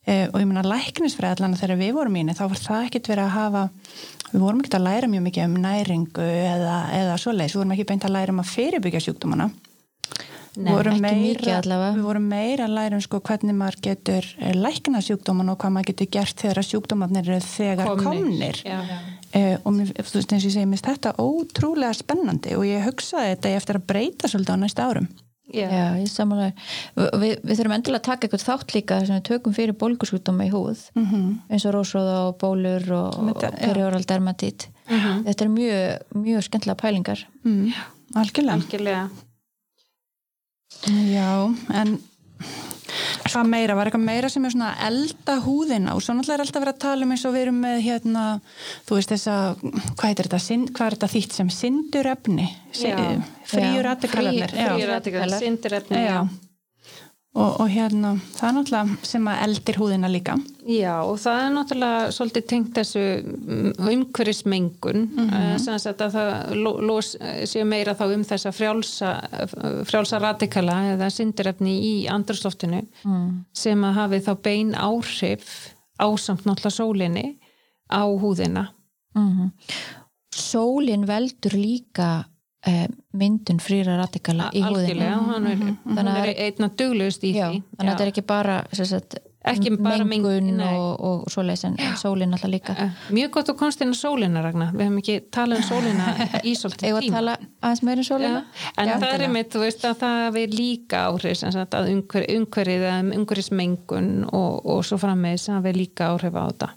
eh, og ég meina læknisfræðalana þegar við vorum í henni þá var það ekkert verið að hafa við vorum ekkert að læra mjög mikið um næringu eða, eða svoleiðis, við vorum ekki beint að læra um að fyrirbyggja sjúkdómana. Nei, vorum allavega. Við vorum meira að læra um sko hvernig maður getur eh, lækna sjúkdóman og hvað maður getur gert þegar sjúkdómanir eru þegar komnir, Já. Eh, og mér, þú veist eins og ég segi, mér þetta ótrúlega spennandi og ég hugsaði þetta eftir að breyta svolítið á næsta árum Já. Já, ég samanlega við, við þurfum endilega að taka eitthvað þátt líka sem við tökum fyrir bólgusjúkdóma í húð -hmm. eins og rósróða og bólur og, og perioral dermatít þetta er mjög, mjög skemmtilega pælingar. Mm, algjörlega. Algjörlega. Já, en hvað meira, var eitthvað meira sem er svona að elda húðina? Og svo náttúrulega er alltaf verið að tala um eins og við erum með hérna, þú veist þessa hvað heitir þetta, hvað er þetta þýtt sem? Syndurefni? Já. fríur frí- Fríur aðtekar, syndirefni já. Og, og hérna, það er náttúrulega sem að eldir húðina líka Já, og það er náttúrulega svolítið tengt þessu umhverfismengun mm -hmm. sem að það lo- los, séu meira þá um þessa frjálsa, frjálsa radikala eða syndirefni í andrusloftinu mm. sem að hafi þá bein áhrif ásamt náttúrulega sólinni á húðina mm Sólin veldur líka eh, myndun frýra radikala í hann er, Þannig hann að er einna duglegust í Já, því. þannig að þetta er ekki bara sagt, Ekki bara mengun, og, og svoleiðis en sólin alltaf líka. Eh, Mjög gott að komst inn á sólina Ragnar, við hefum ekki talað um sólina í svolítið Eða að tíma. tala aðeins meira um sólina? Já, en það er einmitt, þú veist að það er líka áhrif sem sagt að umhver, umhverfið umhverfismengun og, og svo frammeðis sem það er líka áhrif á þetta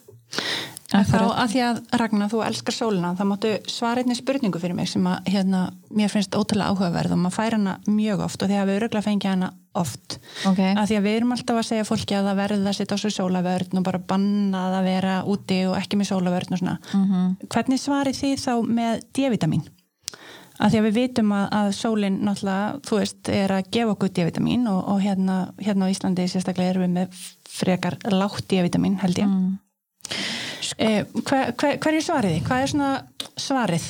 þá að því að Ragnar, þú elskar sólina þá máttu svara einni spurningu fyrir mig sem að hérna, mér finnst ótrúlega áhugaverð og maður fær hana mjög oft og því að við öruglega fengið hana oft Ok. að því að við erum alltaf að segja fólki að það verði að setja á svo sólavörn og bara bannað að vera úti og ekki með sólavörn og svona -hmm. hvernig svarið þið þá með D-vitamin? að því að við vitum að, að sólinn náttúrulega, þú veist, er að gefa okkur D-vitamin og, og hérna, hérna á Íslandi sérstaklega erum við með frekar látt D-vitamin held ég mm. Eh, hver, hver, hverju svarið þið? Hvað er svona svarið?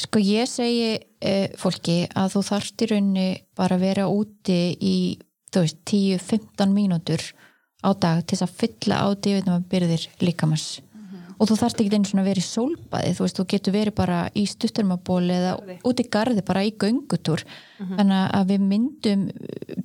Sko ég segi eh, fólki að þú þarft í rauninni bara að vera úti í þú veist 10-15 mínútur á dag til þess að fylla á D-vitamin byrðir líkamans og þú þarft ekki að vera í sólbaði þú veist, þú getur verið bara í stuttarmaból eða Garði. út í garði bara í göngutúr Mhm. þannig að við myndum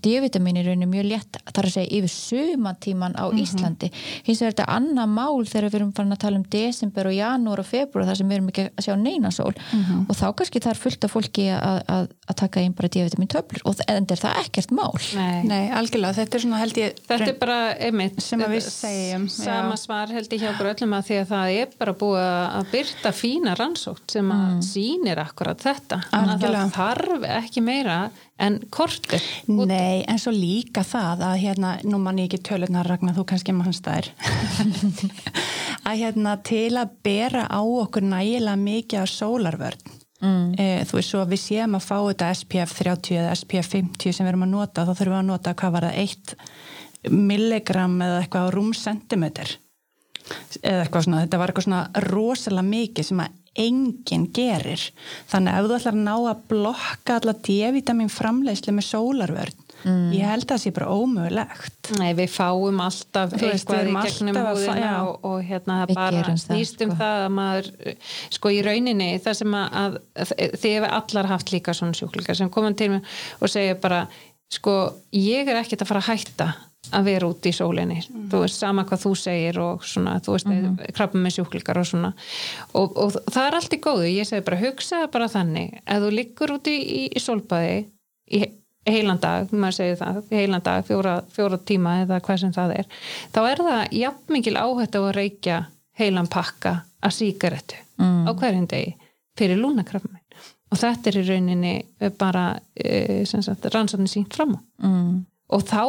D-vitamin í rauninu mjög létt þar að segja yfir sumatíman á Mhm. Íslandi hins vegar er þetta annað mál þegar við erum farin að tala um desember og janúar og februar þar sem við erum ekki að sjá neina sól Mhm. og þá kannski er fullt af fólki að, að, að taka inn bara D-vitamin töflur og en er það ekkert mál Nei. Nei, algjörlega, þetta er svona held ég Þetta er bara, einmitt, Sem við segjum, sama já. svar held ég hjá okkur öllum að því að það er bara búið að byrta fína rannsótt sem að sýnir akkurat þetta. Þannig að það þarf ekki meira en kortir Nei, en svo líka það að hérna, nú mann ég ekki tölurnar Ragnar, þú kannski mannst þær. Að hérna til að bera á okkur nægilega mikið af sólarvörn mm. e, þú veist svo að við séum að fá þetta SPF 30 eða SPF 50 sem við erum að nota, þá þurfum við að nota hvað var það, 1 milligram eða eitthvað á rúmsentimeter eða eitthvað svona, þetta var eitthvað svona rosalega mikið sem að enginn gerir. Þannig að ef þú ætlar að ná að blokka alla D-vitamin framleiðslu með sólarvörn ég held að það sé bara ómögulegt. Nei, við fáum alltaf Þú veist, eitthvað í gegnum húðina og, og hérna það Við bara gerum það, snýst um sko. það að maður, sko í rauninni það sem að, að þið hefur allar haft líka svona sjúklingar sem komum til mig og segja bara, sko ég er ekkert að fara að hætta að vera út í sólinni, Mm. þú veist sama hvað þú segir og svona, þú veist mm. -hmm. krabba með sjúklingar og svona og, og það er allt í góðu, ég segi bara hugsa bara þannig, ef þú liggur út í, í, í sólbaði í heilan dag, maður segir það, heilan dag fjóra, fjóra tíma eða hvað sem það er þá er það jafn mikil áhætt á að reykja heilan pakka af sígarettu mm. á hverjum degi fyrir lúnakrafmin og þetta er í rauninni bara e, rannsóknin sínt fram á mm. og þá,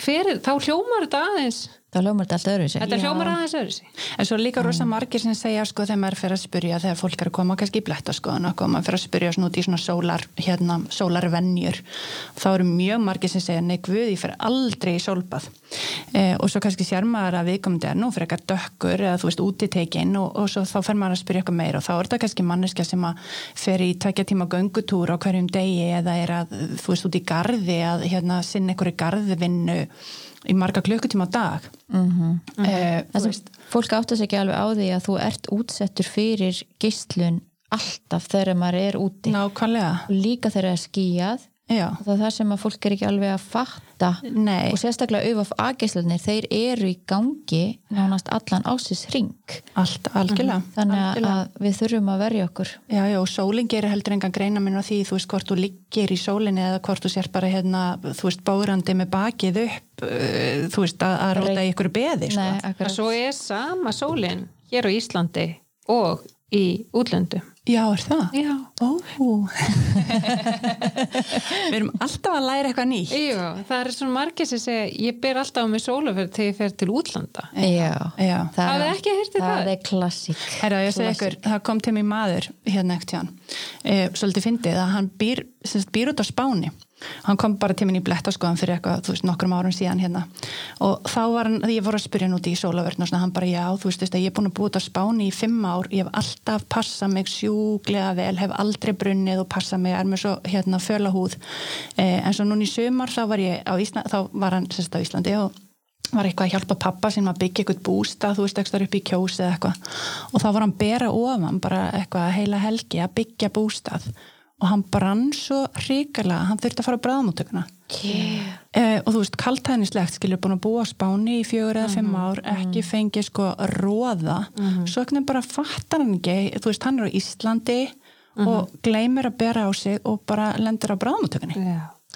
fyrir, þá hljómar þetta aðeins þá lómar þetta allt öðru sér þetta hljómar aðeins öðru sí en svo líka rosa margir sem segja sko þegar maður fer að spyrja þegar fólk er að koma kannski í blettaskoðun og koma fyrir að spyrja svona út í svona sólar hérna, sólarvenjur þá eru mjög margir sem segja nei guð ég fer aldrei í sólbað. Eh, og svo kannski sér maður að viðkomandi er nú fyrir eitthvað dökkur eða þú veist útitekinn og, og svo þá fer maður að spyrja eitthvað meira og þá er þetta kannski manneskja sem að fer í tvekja tíma göngutúr á hverjum degi eða er að þú veist út í garði að hérna sinna einhverju garðvinnu í marga klukkutíma dag. Mm -hmm. eh, það sem fólk áttast ekki alveg á því að þú ert útsettur fyrir geislun alltaf þegar maður er úti. Nákvæmlega. Og líka þegar það er skíjað já, það er það sem að fólk er ekki alveg að fatta. Nei. og sérstaklega auðvaf aðgeislunir þeir eru í gangi nánast allan ásins ring allt, algjörlega. Þannig algjörlega. að við þurfum að verja okkur. Já, já, og sólinn gerir heldur engan greina minn á því, þú veist, hvort þú liggir í sólinni eða hvort þú sér bara hérna, þú veist, bárandi með bakið upp, uh, þú veist, að, að róta í ykkur beði, sko. Nei, svo er sama sólin hér á Íslandi og í útlöndum Já, er það? já. Ó, við erum alltaf að læra eitthvað nýtt. Jú, það er svona margir sem segja ég ber alltaf á mig sólaferð þegar ég fer til útlanda. Já, Já. Hafið ekki heyrt þetta? Það er klassík. Herra, ég segi ykkur, það kom til mig maður hérna ekkert hjá hann, e, svolítið fyndið að hann býr, býr út á Spáni hann kom bara til minn í blettaskoðan fyrir eitthvað, þú veist, nokkrum árum síðan hérna. Og þá var hann, ég voru að spyrja hann út í sólavörn og svona, hann bara, já, þú veist, ég er búin að út á Spáni í fimm ár, ég hef alltaf passað mig sjúglega vel, hef aldrei brunnið og passað mig, er með svo, hérna, föla húð. Eh, en svo núna í sumar þá var ég á Íslandi, þá var hann sérst á Íslandi og var eitthvað að hjálpa pappa sem að byggja eitthvað bústa, þú veist, eitthvað upp í kjósi eða eitthvað. Og þá var hann bera ofan bara eitthvað heila helgi að byggja bústað og hann brann svo hrikalega, hann þurfti að fara á bráðmóttökuna yeah. eh, og þú veist, kaltæðnislegt skilur búin að búa Spáni í fjögur eða fimm ár ekki fengið sko róða svo ekki bara fattar hann ekki þú veist, hann er á Íslandi og gleymir að bera á sig og bara lendur á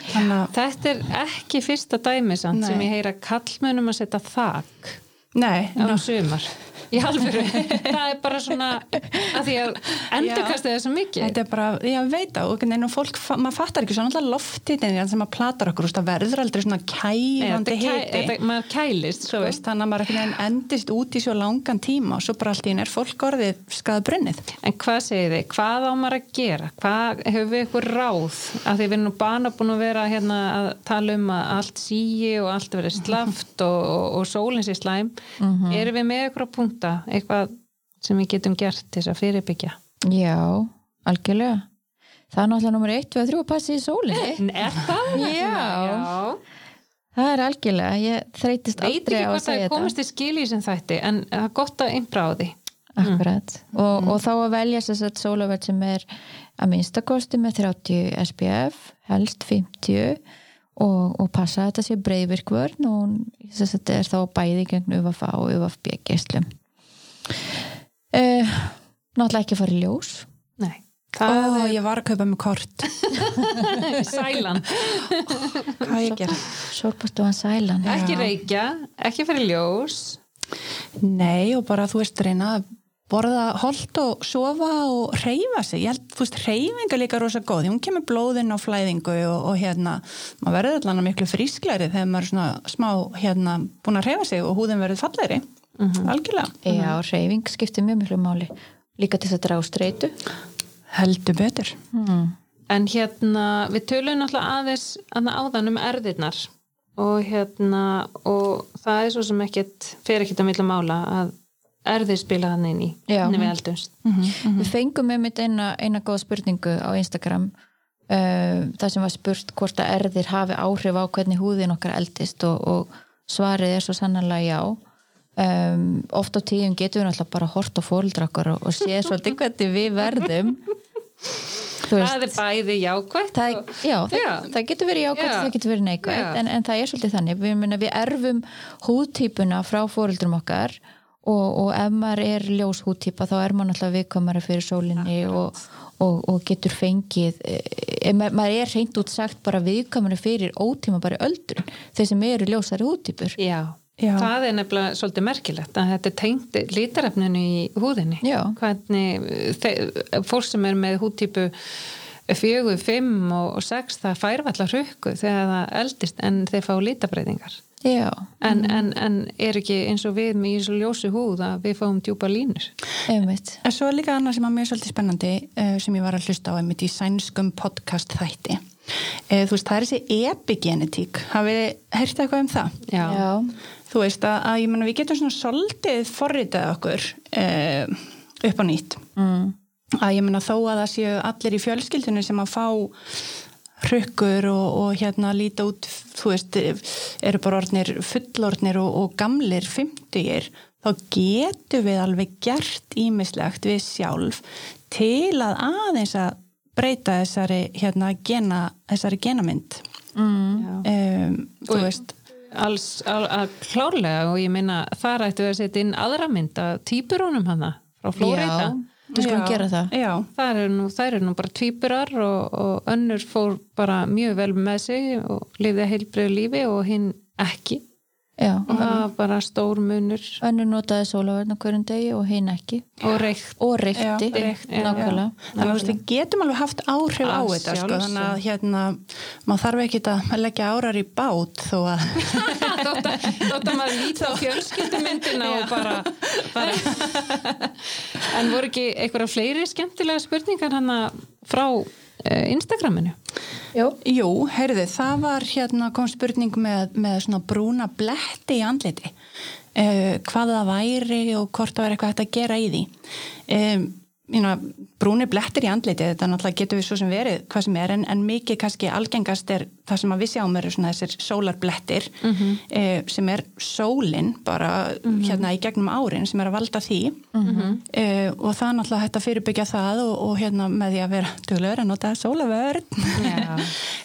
þannig að, Þetta er ekki fyrsta dæmi samt Nei. sem ég heyra kallmönum að setja þak nei, á sumar í alvöru. Það er bara svona að því að endurkastið er svo mikið. Þetta er bara, ég veit á, neina fólk, maður fattar ekki svona alltaf loftitin sem að platar okkur, það verður aldrei svona kæfandi Þetta kæ- hiti, maður kælist veist, þannig að maður einhvern veginn endist út í svo langan tíma og svo bara allt í einu er fólk orðið skaða brunnið. en hvað segir þið, hvað á maður að gera? Hvað hefur við ykkur ráð? Að því við erum nú bana búin að vera hérna, að tala um að allt síi og allt verið slaft og, og, og sólinn sér slæm. Erum við með ykkur að punta eitthvað sem við getum gert til þess að fyrirbyggja. Já, algjörlega. Það er náttúrulega nummer 1, 2, 3 að passi í sólinni. Er það? Já. Það er algjörlega, ég þreytist veit aldrei ekki á að hvort það segja er þetta komist í skil í sem þætti en það er gott að því. Akkurat. Og, og þá að velja þess að sólavert sem er að minnstakosti með 30 SPF helst 50 og, og passa að þetta sé breyðvirkvörn og þess að þetta er þá bæði gegn UFA og UFB geislum uh, náttúrulega ekki að fara í ljós. Nei, Ó, það ég var að kaupa með kort. Er sælan. Hvað ég gera? sorpastofan sælan. Ekki reykja, ekki fyrir ljós. Nei og bara þú veist reyna að borða holt og sofa og reyfa sig, ég held, þú veist, reyfinga líka rosa góð, því hún kemur blóðinn á flæðingu og, og hérna, maður verður allan miklu frísklæri þegar maður er svona smá hérna, búin að reyfa sig og húðin verður fallegri algjörlega, Já, reyfing skiptir mjög miklu máli. Líka til þess að draga úr streitu. Heldur betur. Hmm. En hérna, við tölum náttúrulega aðeins að áðan um erðirnar. Og hérna, og það er svo sem ekkert, fer ekkert að milla mála að erðir spila hann inn í, í við eldumst. Við fengum með mitt eina, eina góða spurningu á Instagram uh, það sem var spurt hvort að erðir hafi áhrif á hvernig húðin okkar eldist og, og svarið er svo sannanlega já um, oft á tíum getum við náttúrulega bara hort á fóruldra okkar og, og séð svolítið hvernig við verðum. Það er bæði jákvægt það, og, já, það, það getur verið jákvæmt Já. það getur verið neikvægt en, en það er svolítið þannig. Við, myrna, við erfum húðtýpuna frá fóruldrum okkar og, og ef maður er ljós húðtýpa þá er maður náttúrulega viðkomari fyrir sólinni og, og, og getur fengið e, ma maður er reynd út sagt bara viðkomari fyrir ótíma bara öldrun þeir sem eru ljósari húðtýpur já. Já. það er nefnilega svolítið merkilegt að þetta er tengt lítarefninu í húðinni. Já. Hvernig, þe- fólk sem er með húdtípu fjögur, fimm og, og sex, það fær allar hrukku þegar það eldist en þeir fá lítabreitingar. já, En, en, en er ekki eins og við með í svo ljósu húð að við fáum djúpa línur? einmitt En svo er líka annað sem er mjög svolítið spennandi uh, sem ég var að hlusta á einmitt í sænskum podcast þætti. Þú veist, það er þessi epigenetík. Hafið þið heyrst eitthvað um það? Já. já, Þú veist að, að ég menna við getum svona svolítið forritað okkur uh, upp á nýtt. Mm. Að ég menna þó að það séu allir í fjölskyldinu sem að fá hrukkur og, og hérna líta út, þú veist, eru bara orðnir fullorðnir og, og gamlir 50-ir, þá getum við alveg gert ímislegt við sjálf til að aðeins að breyta þessari, hérna, gena, þessari genamynd. mm. Um, þú Og- veist, Alls, al, al, klárlega og ég meina þar ættu við að setja inn aðra mynd að týpurónum hana frá Já, Það. Eru nú, þær eru nú bara tvíburar og, og önnur fór bara mjög vel með sig og lifði heilbriðu lífi og hinn ekki já, og það var bara stór munur. önnur notaði sólaverðn á hverjum degi og hinn ekki. Og reykt. Og reykti, Já, reykti, já. nákvæmlega. Þannig að við getum alveg haft áhrif á Að þetta sko, þannig að hérna, maður þarf ekki að leggja árar í bát þó að þótt að, þótt að maður líti á fjölskyldumyndina og bara, bara en voru ekki einhverja fleiri skemmtilega spurningar hana frá uh, Instagraminu? Jú. Jú, heyrðu, það var hérna kom spurning með, með svona brúna bletti í andliti. Uh, hvað það væri og hvort það væri eitthvað hægt að gera í því. Um, brúni blettir í andliti, þetta náttúrulega getur við svo sem verið hvað sem er, en, en mikið kannski algengast er það sem að við sjáum eru svona þessir sólarblettir Mhm. eh, sem er sólin bara hérna í gegnum árin sem er að valda því. Mhm. eh, og það er náttúrulega hægt að fyrirbyggja það og, og hérna með því að vera duglegur að nota sólavörn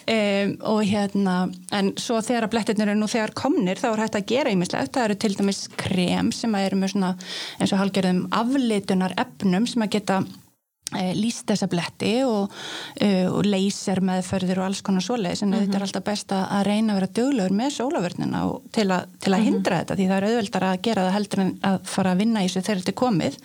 um, og hérna en svo þegar að blettirnir eru nú þegar komnir þá er hægt að gera ímislegt, það eru til dæmis krem sem að eru með svona eins og halgerðum aflitunar efnum sem að geta líst þessa bletti og, e, og leysir meðferðir og alls konar svoleiðis en þetta er alltaf best að reyna að vera duglegur með sólavörnina til, a, til að hindra þetta því það er auðveldar að gera það heldur en að fara að vinna í þessu þegar þetta er komið.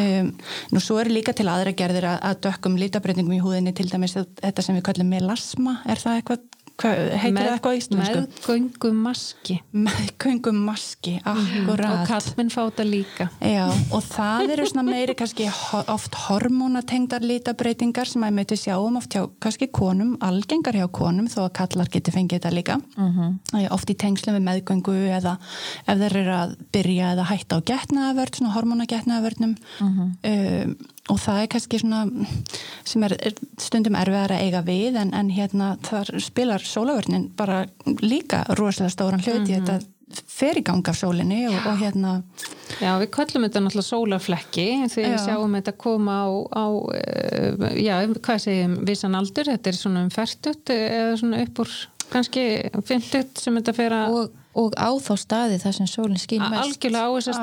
Um, nú svo er líka til aðra gerðir að, að dökkum lítabreitingum í húðinni til dæmis þetta sem við kallum melasma er það eitthvað, hvað, heitir það eitthvað íslensku? meðgöngu maski Meðgöngum maski, og akkurat kallmenn fáta líka. Já, og það eru svona meiri kannski oft hormónatengdar lítabreitingar sem að mötu sjáum oft hjá kannski konum, algengar hjá konum þó að kallar geti fengið þetta líka. Mm oft í tengslum við meðgöngu eða ef þeir eru að byrja eða hætta á getnaðavörn, svona hormónagetnaðavörnum um, og það er kannski svona sem er stundum erfiðar að eiga við en, en hérna þar spilar sólavörnin bara líka rosalega stóran hluti þetta fer í gang af sólinni og, og hérna Já, við köllum þetta náttúrulega sólarflekki þegar við Já. sjáum þetta koma á, á eh, já, hvað segjum vissan aldur, þetta er svona um færtut eða svona upp úr kannski fymtut sem þetta fer að og, og á þá staði þar sem sólinn skín mest. algjörlega á þessa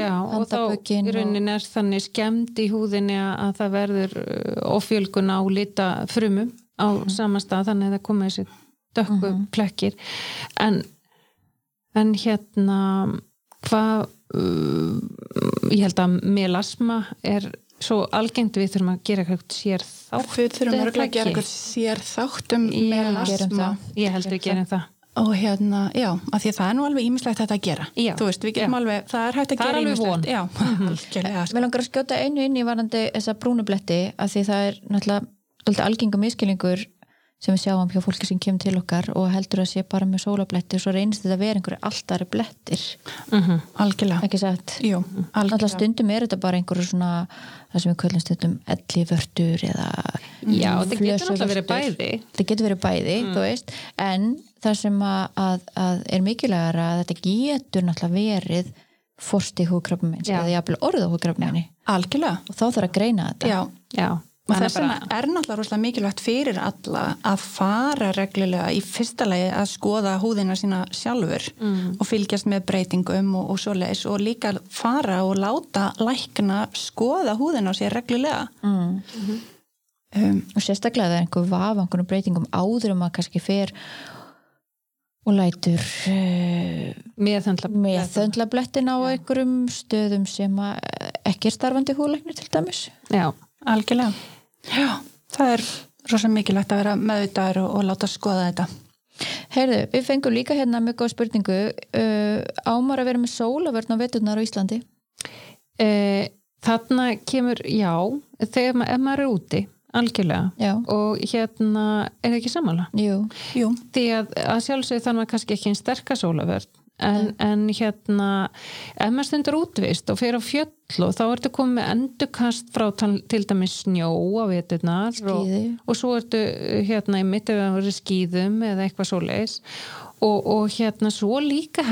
já, og þá í rauninni er þannig skemmt í húðinni að að það verður ofjölgun á lita frumum á sama stað þannig að það komið þessi dökku plekkir. En, en hérna hvað uh, ég held að melasma er svo algengt við þurfum að gera eitthvað sér þátt Við þurfum að það gera eitthvað sér þáttum Já, gerum melasma það. ég held við gerum það og hérna, já, af því að það er nú alveg ímislegt þetta að gera. Já. Þú veist, við getum Já. alveg, það er hægt að Það er gera von. Já, algjörlega. sko. Mér langar að skjóta einu inn í varandi þessa brúnubletti að því það er náttúrulega algengum miskilningur sem við sjáum hjá fólki sem kemur til okkar og heldur að sé bara með sólabletti og svo reynist þetta að vera einhverju alltari blettir. Mm Algjörlega. ekki satt? Jú, Alltaf algjörlega. stundum er þetta bara einhverju svona það sem við köllum stundum ellivörtur eða já, það getur náttúrulega verið bæði. Það getur verið bæði, þú veist. En það sem að, að, að er mikilvægar að þetta getur náttúrulega verið forsti húkrafmins Já. eða jafnvel orða húkrafminni Algjörlega. og þá þarf að greina þetta. Já, já, og þess vegna er náttúrulega rosalega mikilvægt fyrir alla að fara reglulega í fyrsta lagi að skoða húðina sína sjálfur Mm. og fylgjast með breytingum og, og svoleiðis og líka fara og láta lækna skoða húðina sér reglulega. Mm. um, og sérstaklega það er einhver vaf einhvern breytingum áður um að kannski fer og lætur uh, meðhöndla með þöndlablettin á einhverjum stöðum sem að ekki er starfandi húlæknir til dæmis. Já, algjörlega Já, það er rosalega mikilvægt að vera meðvitaður og, og láta skoða þetta. Heyrðu, við fengum líka hérna mjög góð spurningu. Uh, ámar að vera með sólavörn á veturnar á Íslandi? E, þarna kemur já, þegar ma maður er úti algjörlega. Já, og hérna er það ekki samanlega jú, Jú, því að, að sjálfsögðu þarf maður kannski ekki einn sterka en, en hérna ef maður stundur útvist og fer á fjöll og þá ertu komið endurkast frá til dæmis snjó á veturnar og, og svo ertu hérna í mitt ef það verið skýðum eða eitthvað svoleiðis og, og hérna svo líka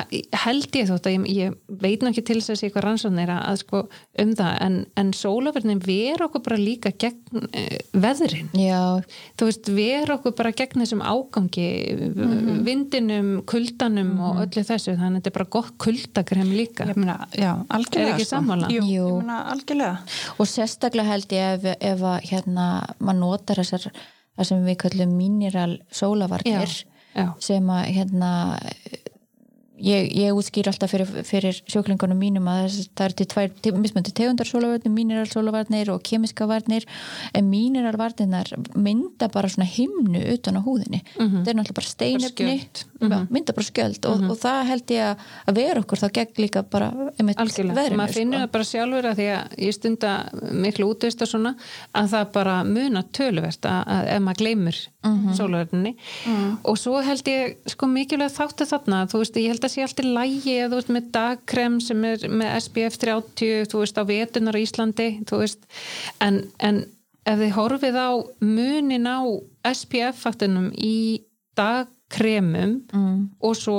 held ég þótt að ég, ég veit nú ekki til þess að sé eitthvað rannsóknir að sko um það en, en sólaverðin ver okkur bara líka gegn uh, veðrin já, þú veist, ver okkur bara gegn þessum ágangi vindinum, kuldanum og öllu þessu þannig að þetta er bara gott kuldakrem líka. Ég meina, já, algjörlega Er ekki sko. sammála? Jú, Jú. ég meina, algjörlega. Og sérstaklega held ég ef, ef að hérna, maður notar þessar það sem við kallum mineral sólavarnir Já, sem að hérna ég, ég útskýr alltaf fyrir, fyrir sjóklingunum mínum að það er til tvær te- mismunandi tegundar sólavarnir, mineral sólavarnir og kemiska varnir en mineral varnirnar mynda bara svona himnu utan á húðinni. Það er náttúrulega bara steinefni. skjöld. Já, mynda bara skjöld og, og það held ég að, vera okkur þá gegn líka bara veðrinu, maður finnur sko. það bara sjálfur að því að ég stunda miklu útvist og svona að það bara muna töluvert að, að ef maður gleymur mm -hmm. og svo held ég sko mikilvæg þáttu þarna þú veist, ég held að sé allt í lægi eða þú veist með dagkrem sem er með SPF 30 þú veist á vetunar á Íslandi þú veist, en, en ef þið horfið á munin á SPF faktunum í dagkremum mm. og svo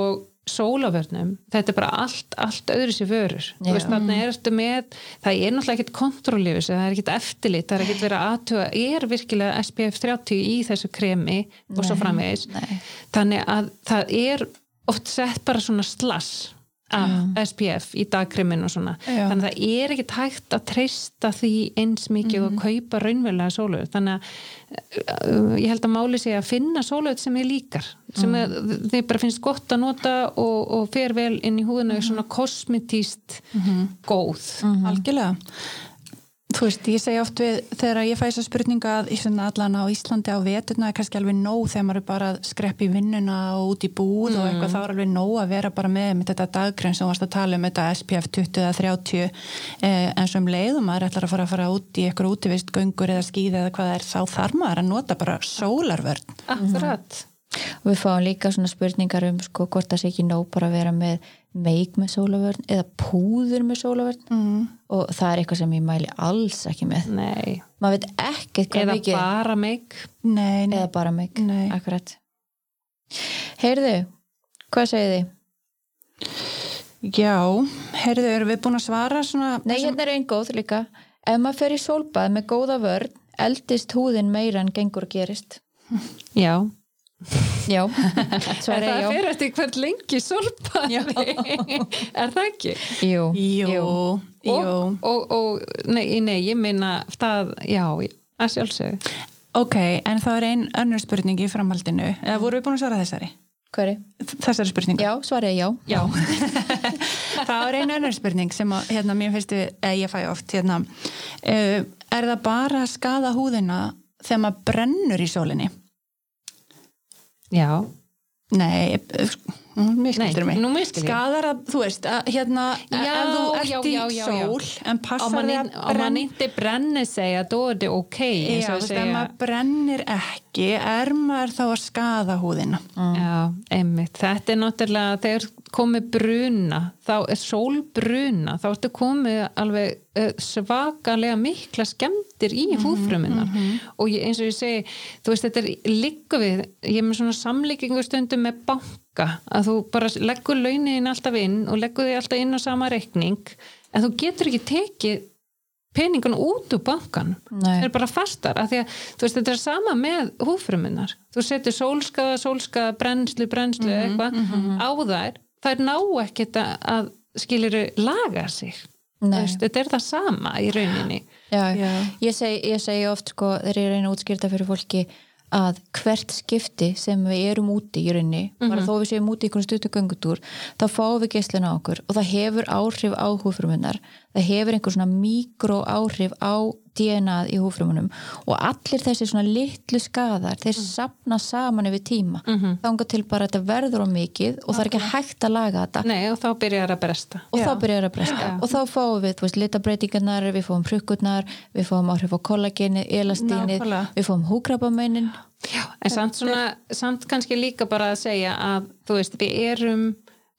sólavörnum, þetta er bara allt, allt öðru sér vörur, veist þarna ertu með, það er náttúrulega ekkert kontrollífis, það er ekkert eftirlit, það er ekkert verið að aðtuga, er virkilega SPF 30 í þessu kremi og svo Nei, framvegis, nei. þannig að það er oft sett bara svona slass af SPF í dagkremin og svona, Já. þannig að það er ekkert hægt að treysta því eins mikið Mhm. og kaupa raunverulega sólaut, þannig að uh, ég held að máli sé að finna sólaut sem er líkar sem Mhm. er, þið bara finnst gott að nota og, og fer vel inn í húðina Mhm. svona kosmetíst góð algjörlega Þú veist, ég segi oft við þegar ég fæ þess að spurninga að allan á Íslandi á veturna er kannski alveg nóg þegar maður er bara að skreppa í vinnuna og út í búð og eitthvað þá er alveg nóg að vera bara með, með þetta daggrinn sem varst að tala um þetta SPF 20 eða 30 eh, en um leiðum maður ætlar að fara að fara út í eitthvað útivist göngur eða skýði eða hvað er þá þarf maður að nota bara sólarvörn. Akkurat og við fáum líka svona spurningar um sko hvort það sé ekki nóg bara að vera með meik með sólavörn eða púður með sólavörn mm. og það er eitthvað sem ég mæli alls ekki með Nei, maður veit ekkert hvað eða mikið bara meik Nei, nei, eða bara meik, Nei. akkurat heyrðu, hvað segið þið? Já, heyrðu, erum við búin að svara svona Nei, hérna er einn góð líka. Ef maður fer í sólbað með góða vörn, eldist húðin meira en gengur gerist. Já, Já, en svar það er já. fyrir eftir hvert lengi sorpaði er það ekki? Jú, Jú, jú. Og, og, og nei, nei, ég minna það, já, að sjálfsögðu Ok, en það er ein önnur spurning í framhaldinu. Eða voru við búin að svara þessari? Hverju? Þessari spurningu? Já, svar er já. Já. það er ein önnur spurning sem að, hérna, mér finnst við, eða ég fæ oft, hérna, uh, er það bara að skada húðina þegar maður brennur í sólinni? Já, Nei, mér skildur Nei, mig. nú misskil ég. Skadar að, þú veist, að, hérna, Ja, ef þú ert ja, í ja. sól, en passar þig að om man inte bränner sig, då är det okej. Já, så þú veist, ef maður brennir ekki, er maður þá að skada húðina? Já, einmitt. Þetta er náttúrulega, þegar komið bruna, þá er sólbruna, þá ertu komið alveg uh, svakalega mikla skemmtir í húðfrumunar og ég, eins og ég segi, þú veist, þetta er líka við, ég er með svona samlíkingu stundum með banka, að þú bara leggur launin alltaf inn og leggur þig alltaf inn á sama reikning, en þú getur ekki tekið peningun út úr bankan það er bara fastar af því að þú veist þetta er sama með húfrumunar þú setur sólskaða, sólskaða brennslu, brennslu eitthvað á þær. Þær ná ekkert að, skiliru laga sig. Veist, þetta er það sama í rauninni. Já, Já. Ég, seg, ég segi oft sko þegar ég reyna að útskýrta fyrir fólki að hvert skipti sem við erum úti í rauninni, bara þó við séum úti í einhvern stuttu göngutúr, þá fáum við geislun á okkur og það hefur áhrif á húfrumunnar það hefur einhver svona mikro áhrif á DNA-ð í húfrumunum og allir þessi svona litlu skadar þeir sapna saman yfir tíma. Mm þanga til bara að þetta verður á mikið og það er ekki hægt að laga þetta. Nei, og þá byrjar það að bresta. Og Já. þá byrjar að bresta. Og þá fáum við, þú veist, litabreitingarnar við fáum prukkurnar, við fáum áhrif á kollageni, elastínið, Nákvæmlega. við fáum húkrabamennin Já, en samt svona, samt kannski líka bara að segja að þú veist, við erum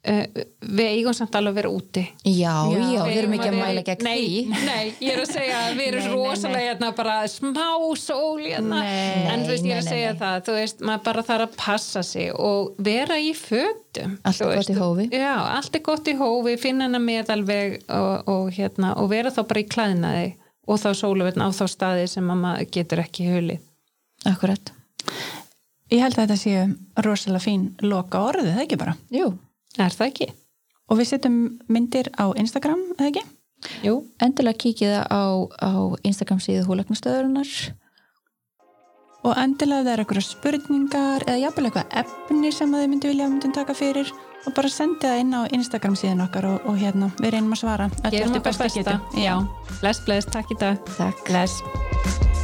við eigum samt alveg að vera úti já, já, við erum ekki að mæla gegn nei, því Nei, ég er að segja að við erum Nei, nei, nei. rosalega hérna bara smá sól hérna Nei, en þú veist, ég er nei, að nei, segja nei. það þú veist, maður bara þarf að passa sig og vera í fötum Allt er gott í hófi. Já, allt er gott í hófi, finna hana meðalveg og, og hérna, og vera þá bara í klæðnaði og þá sóluvetn á þá staði sem að maður getur ekki hulið Akkurat, Ég held að þetta sé rosalega fín loka orðið, það ekki bara? jú, Er það ekki? Og við setjum myndir á Instagram, eða ekki? Jú, endilega kíkið á, á Instagram síðu húlegnastöðurinnar Og endilega ef það er eitthvað spurningar eða jafnvel eitthvað efni sem að þið myndi vilja að myndum taka fyrir og bara sendi það inn á Instagram síðan okkar og, og hérna, við reynum að svara. gerum bestu besta getu. Já, bless, bless, takk í dag Takk Bless.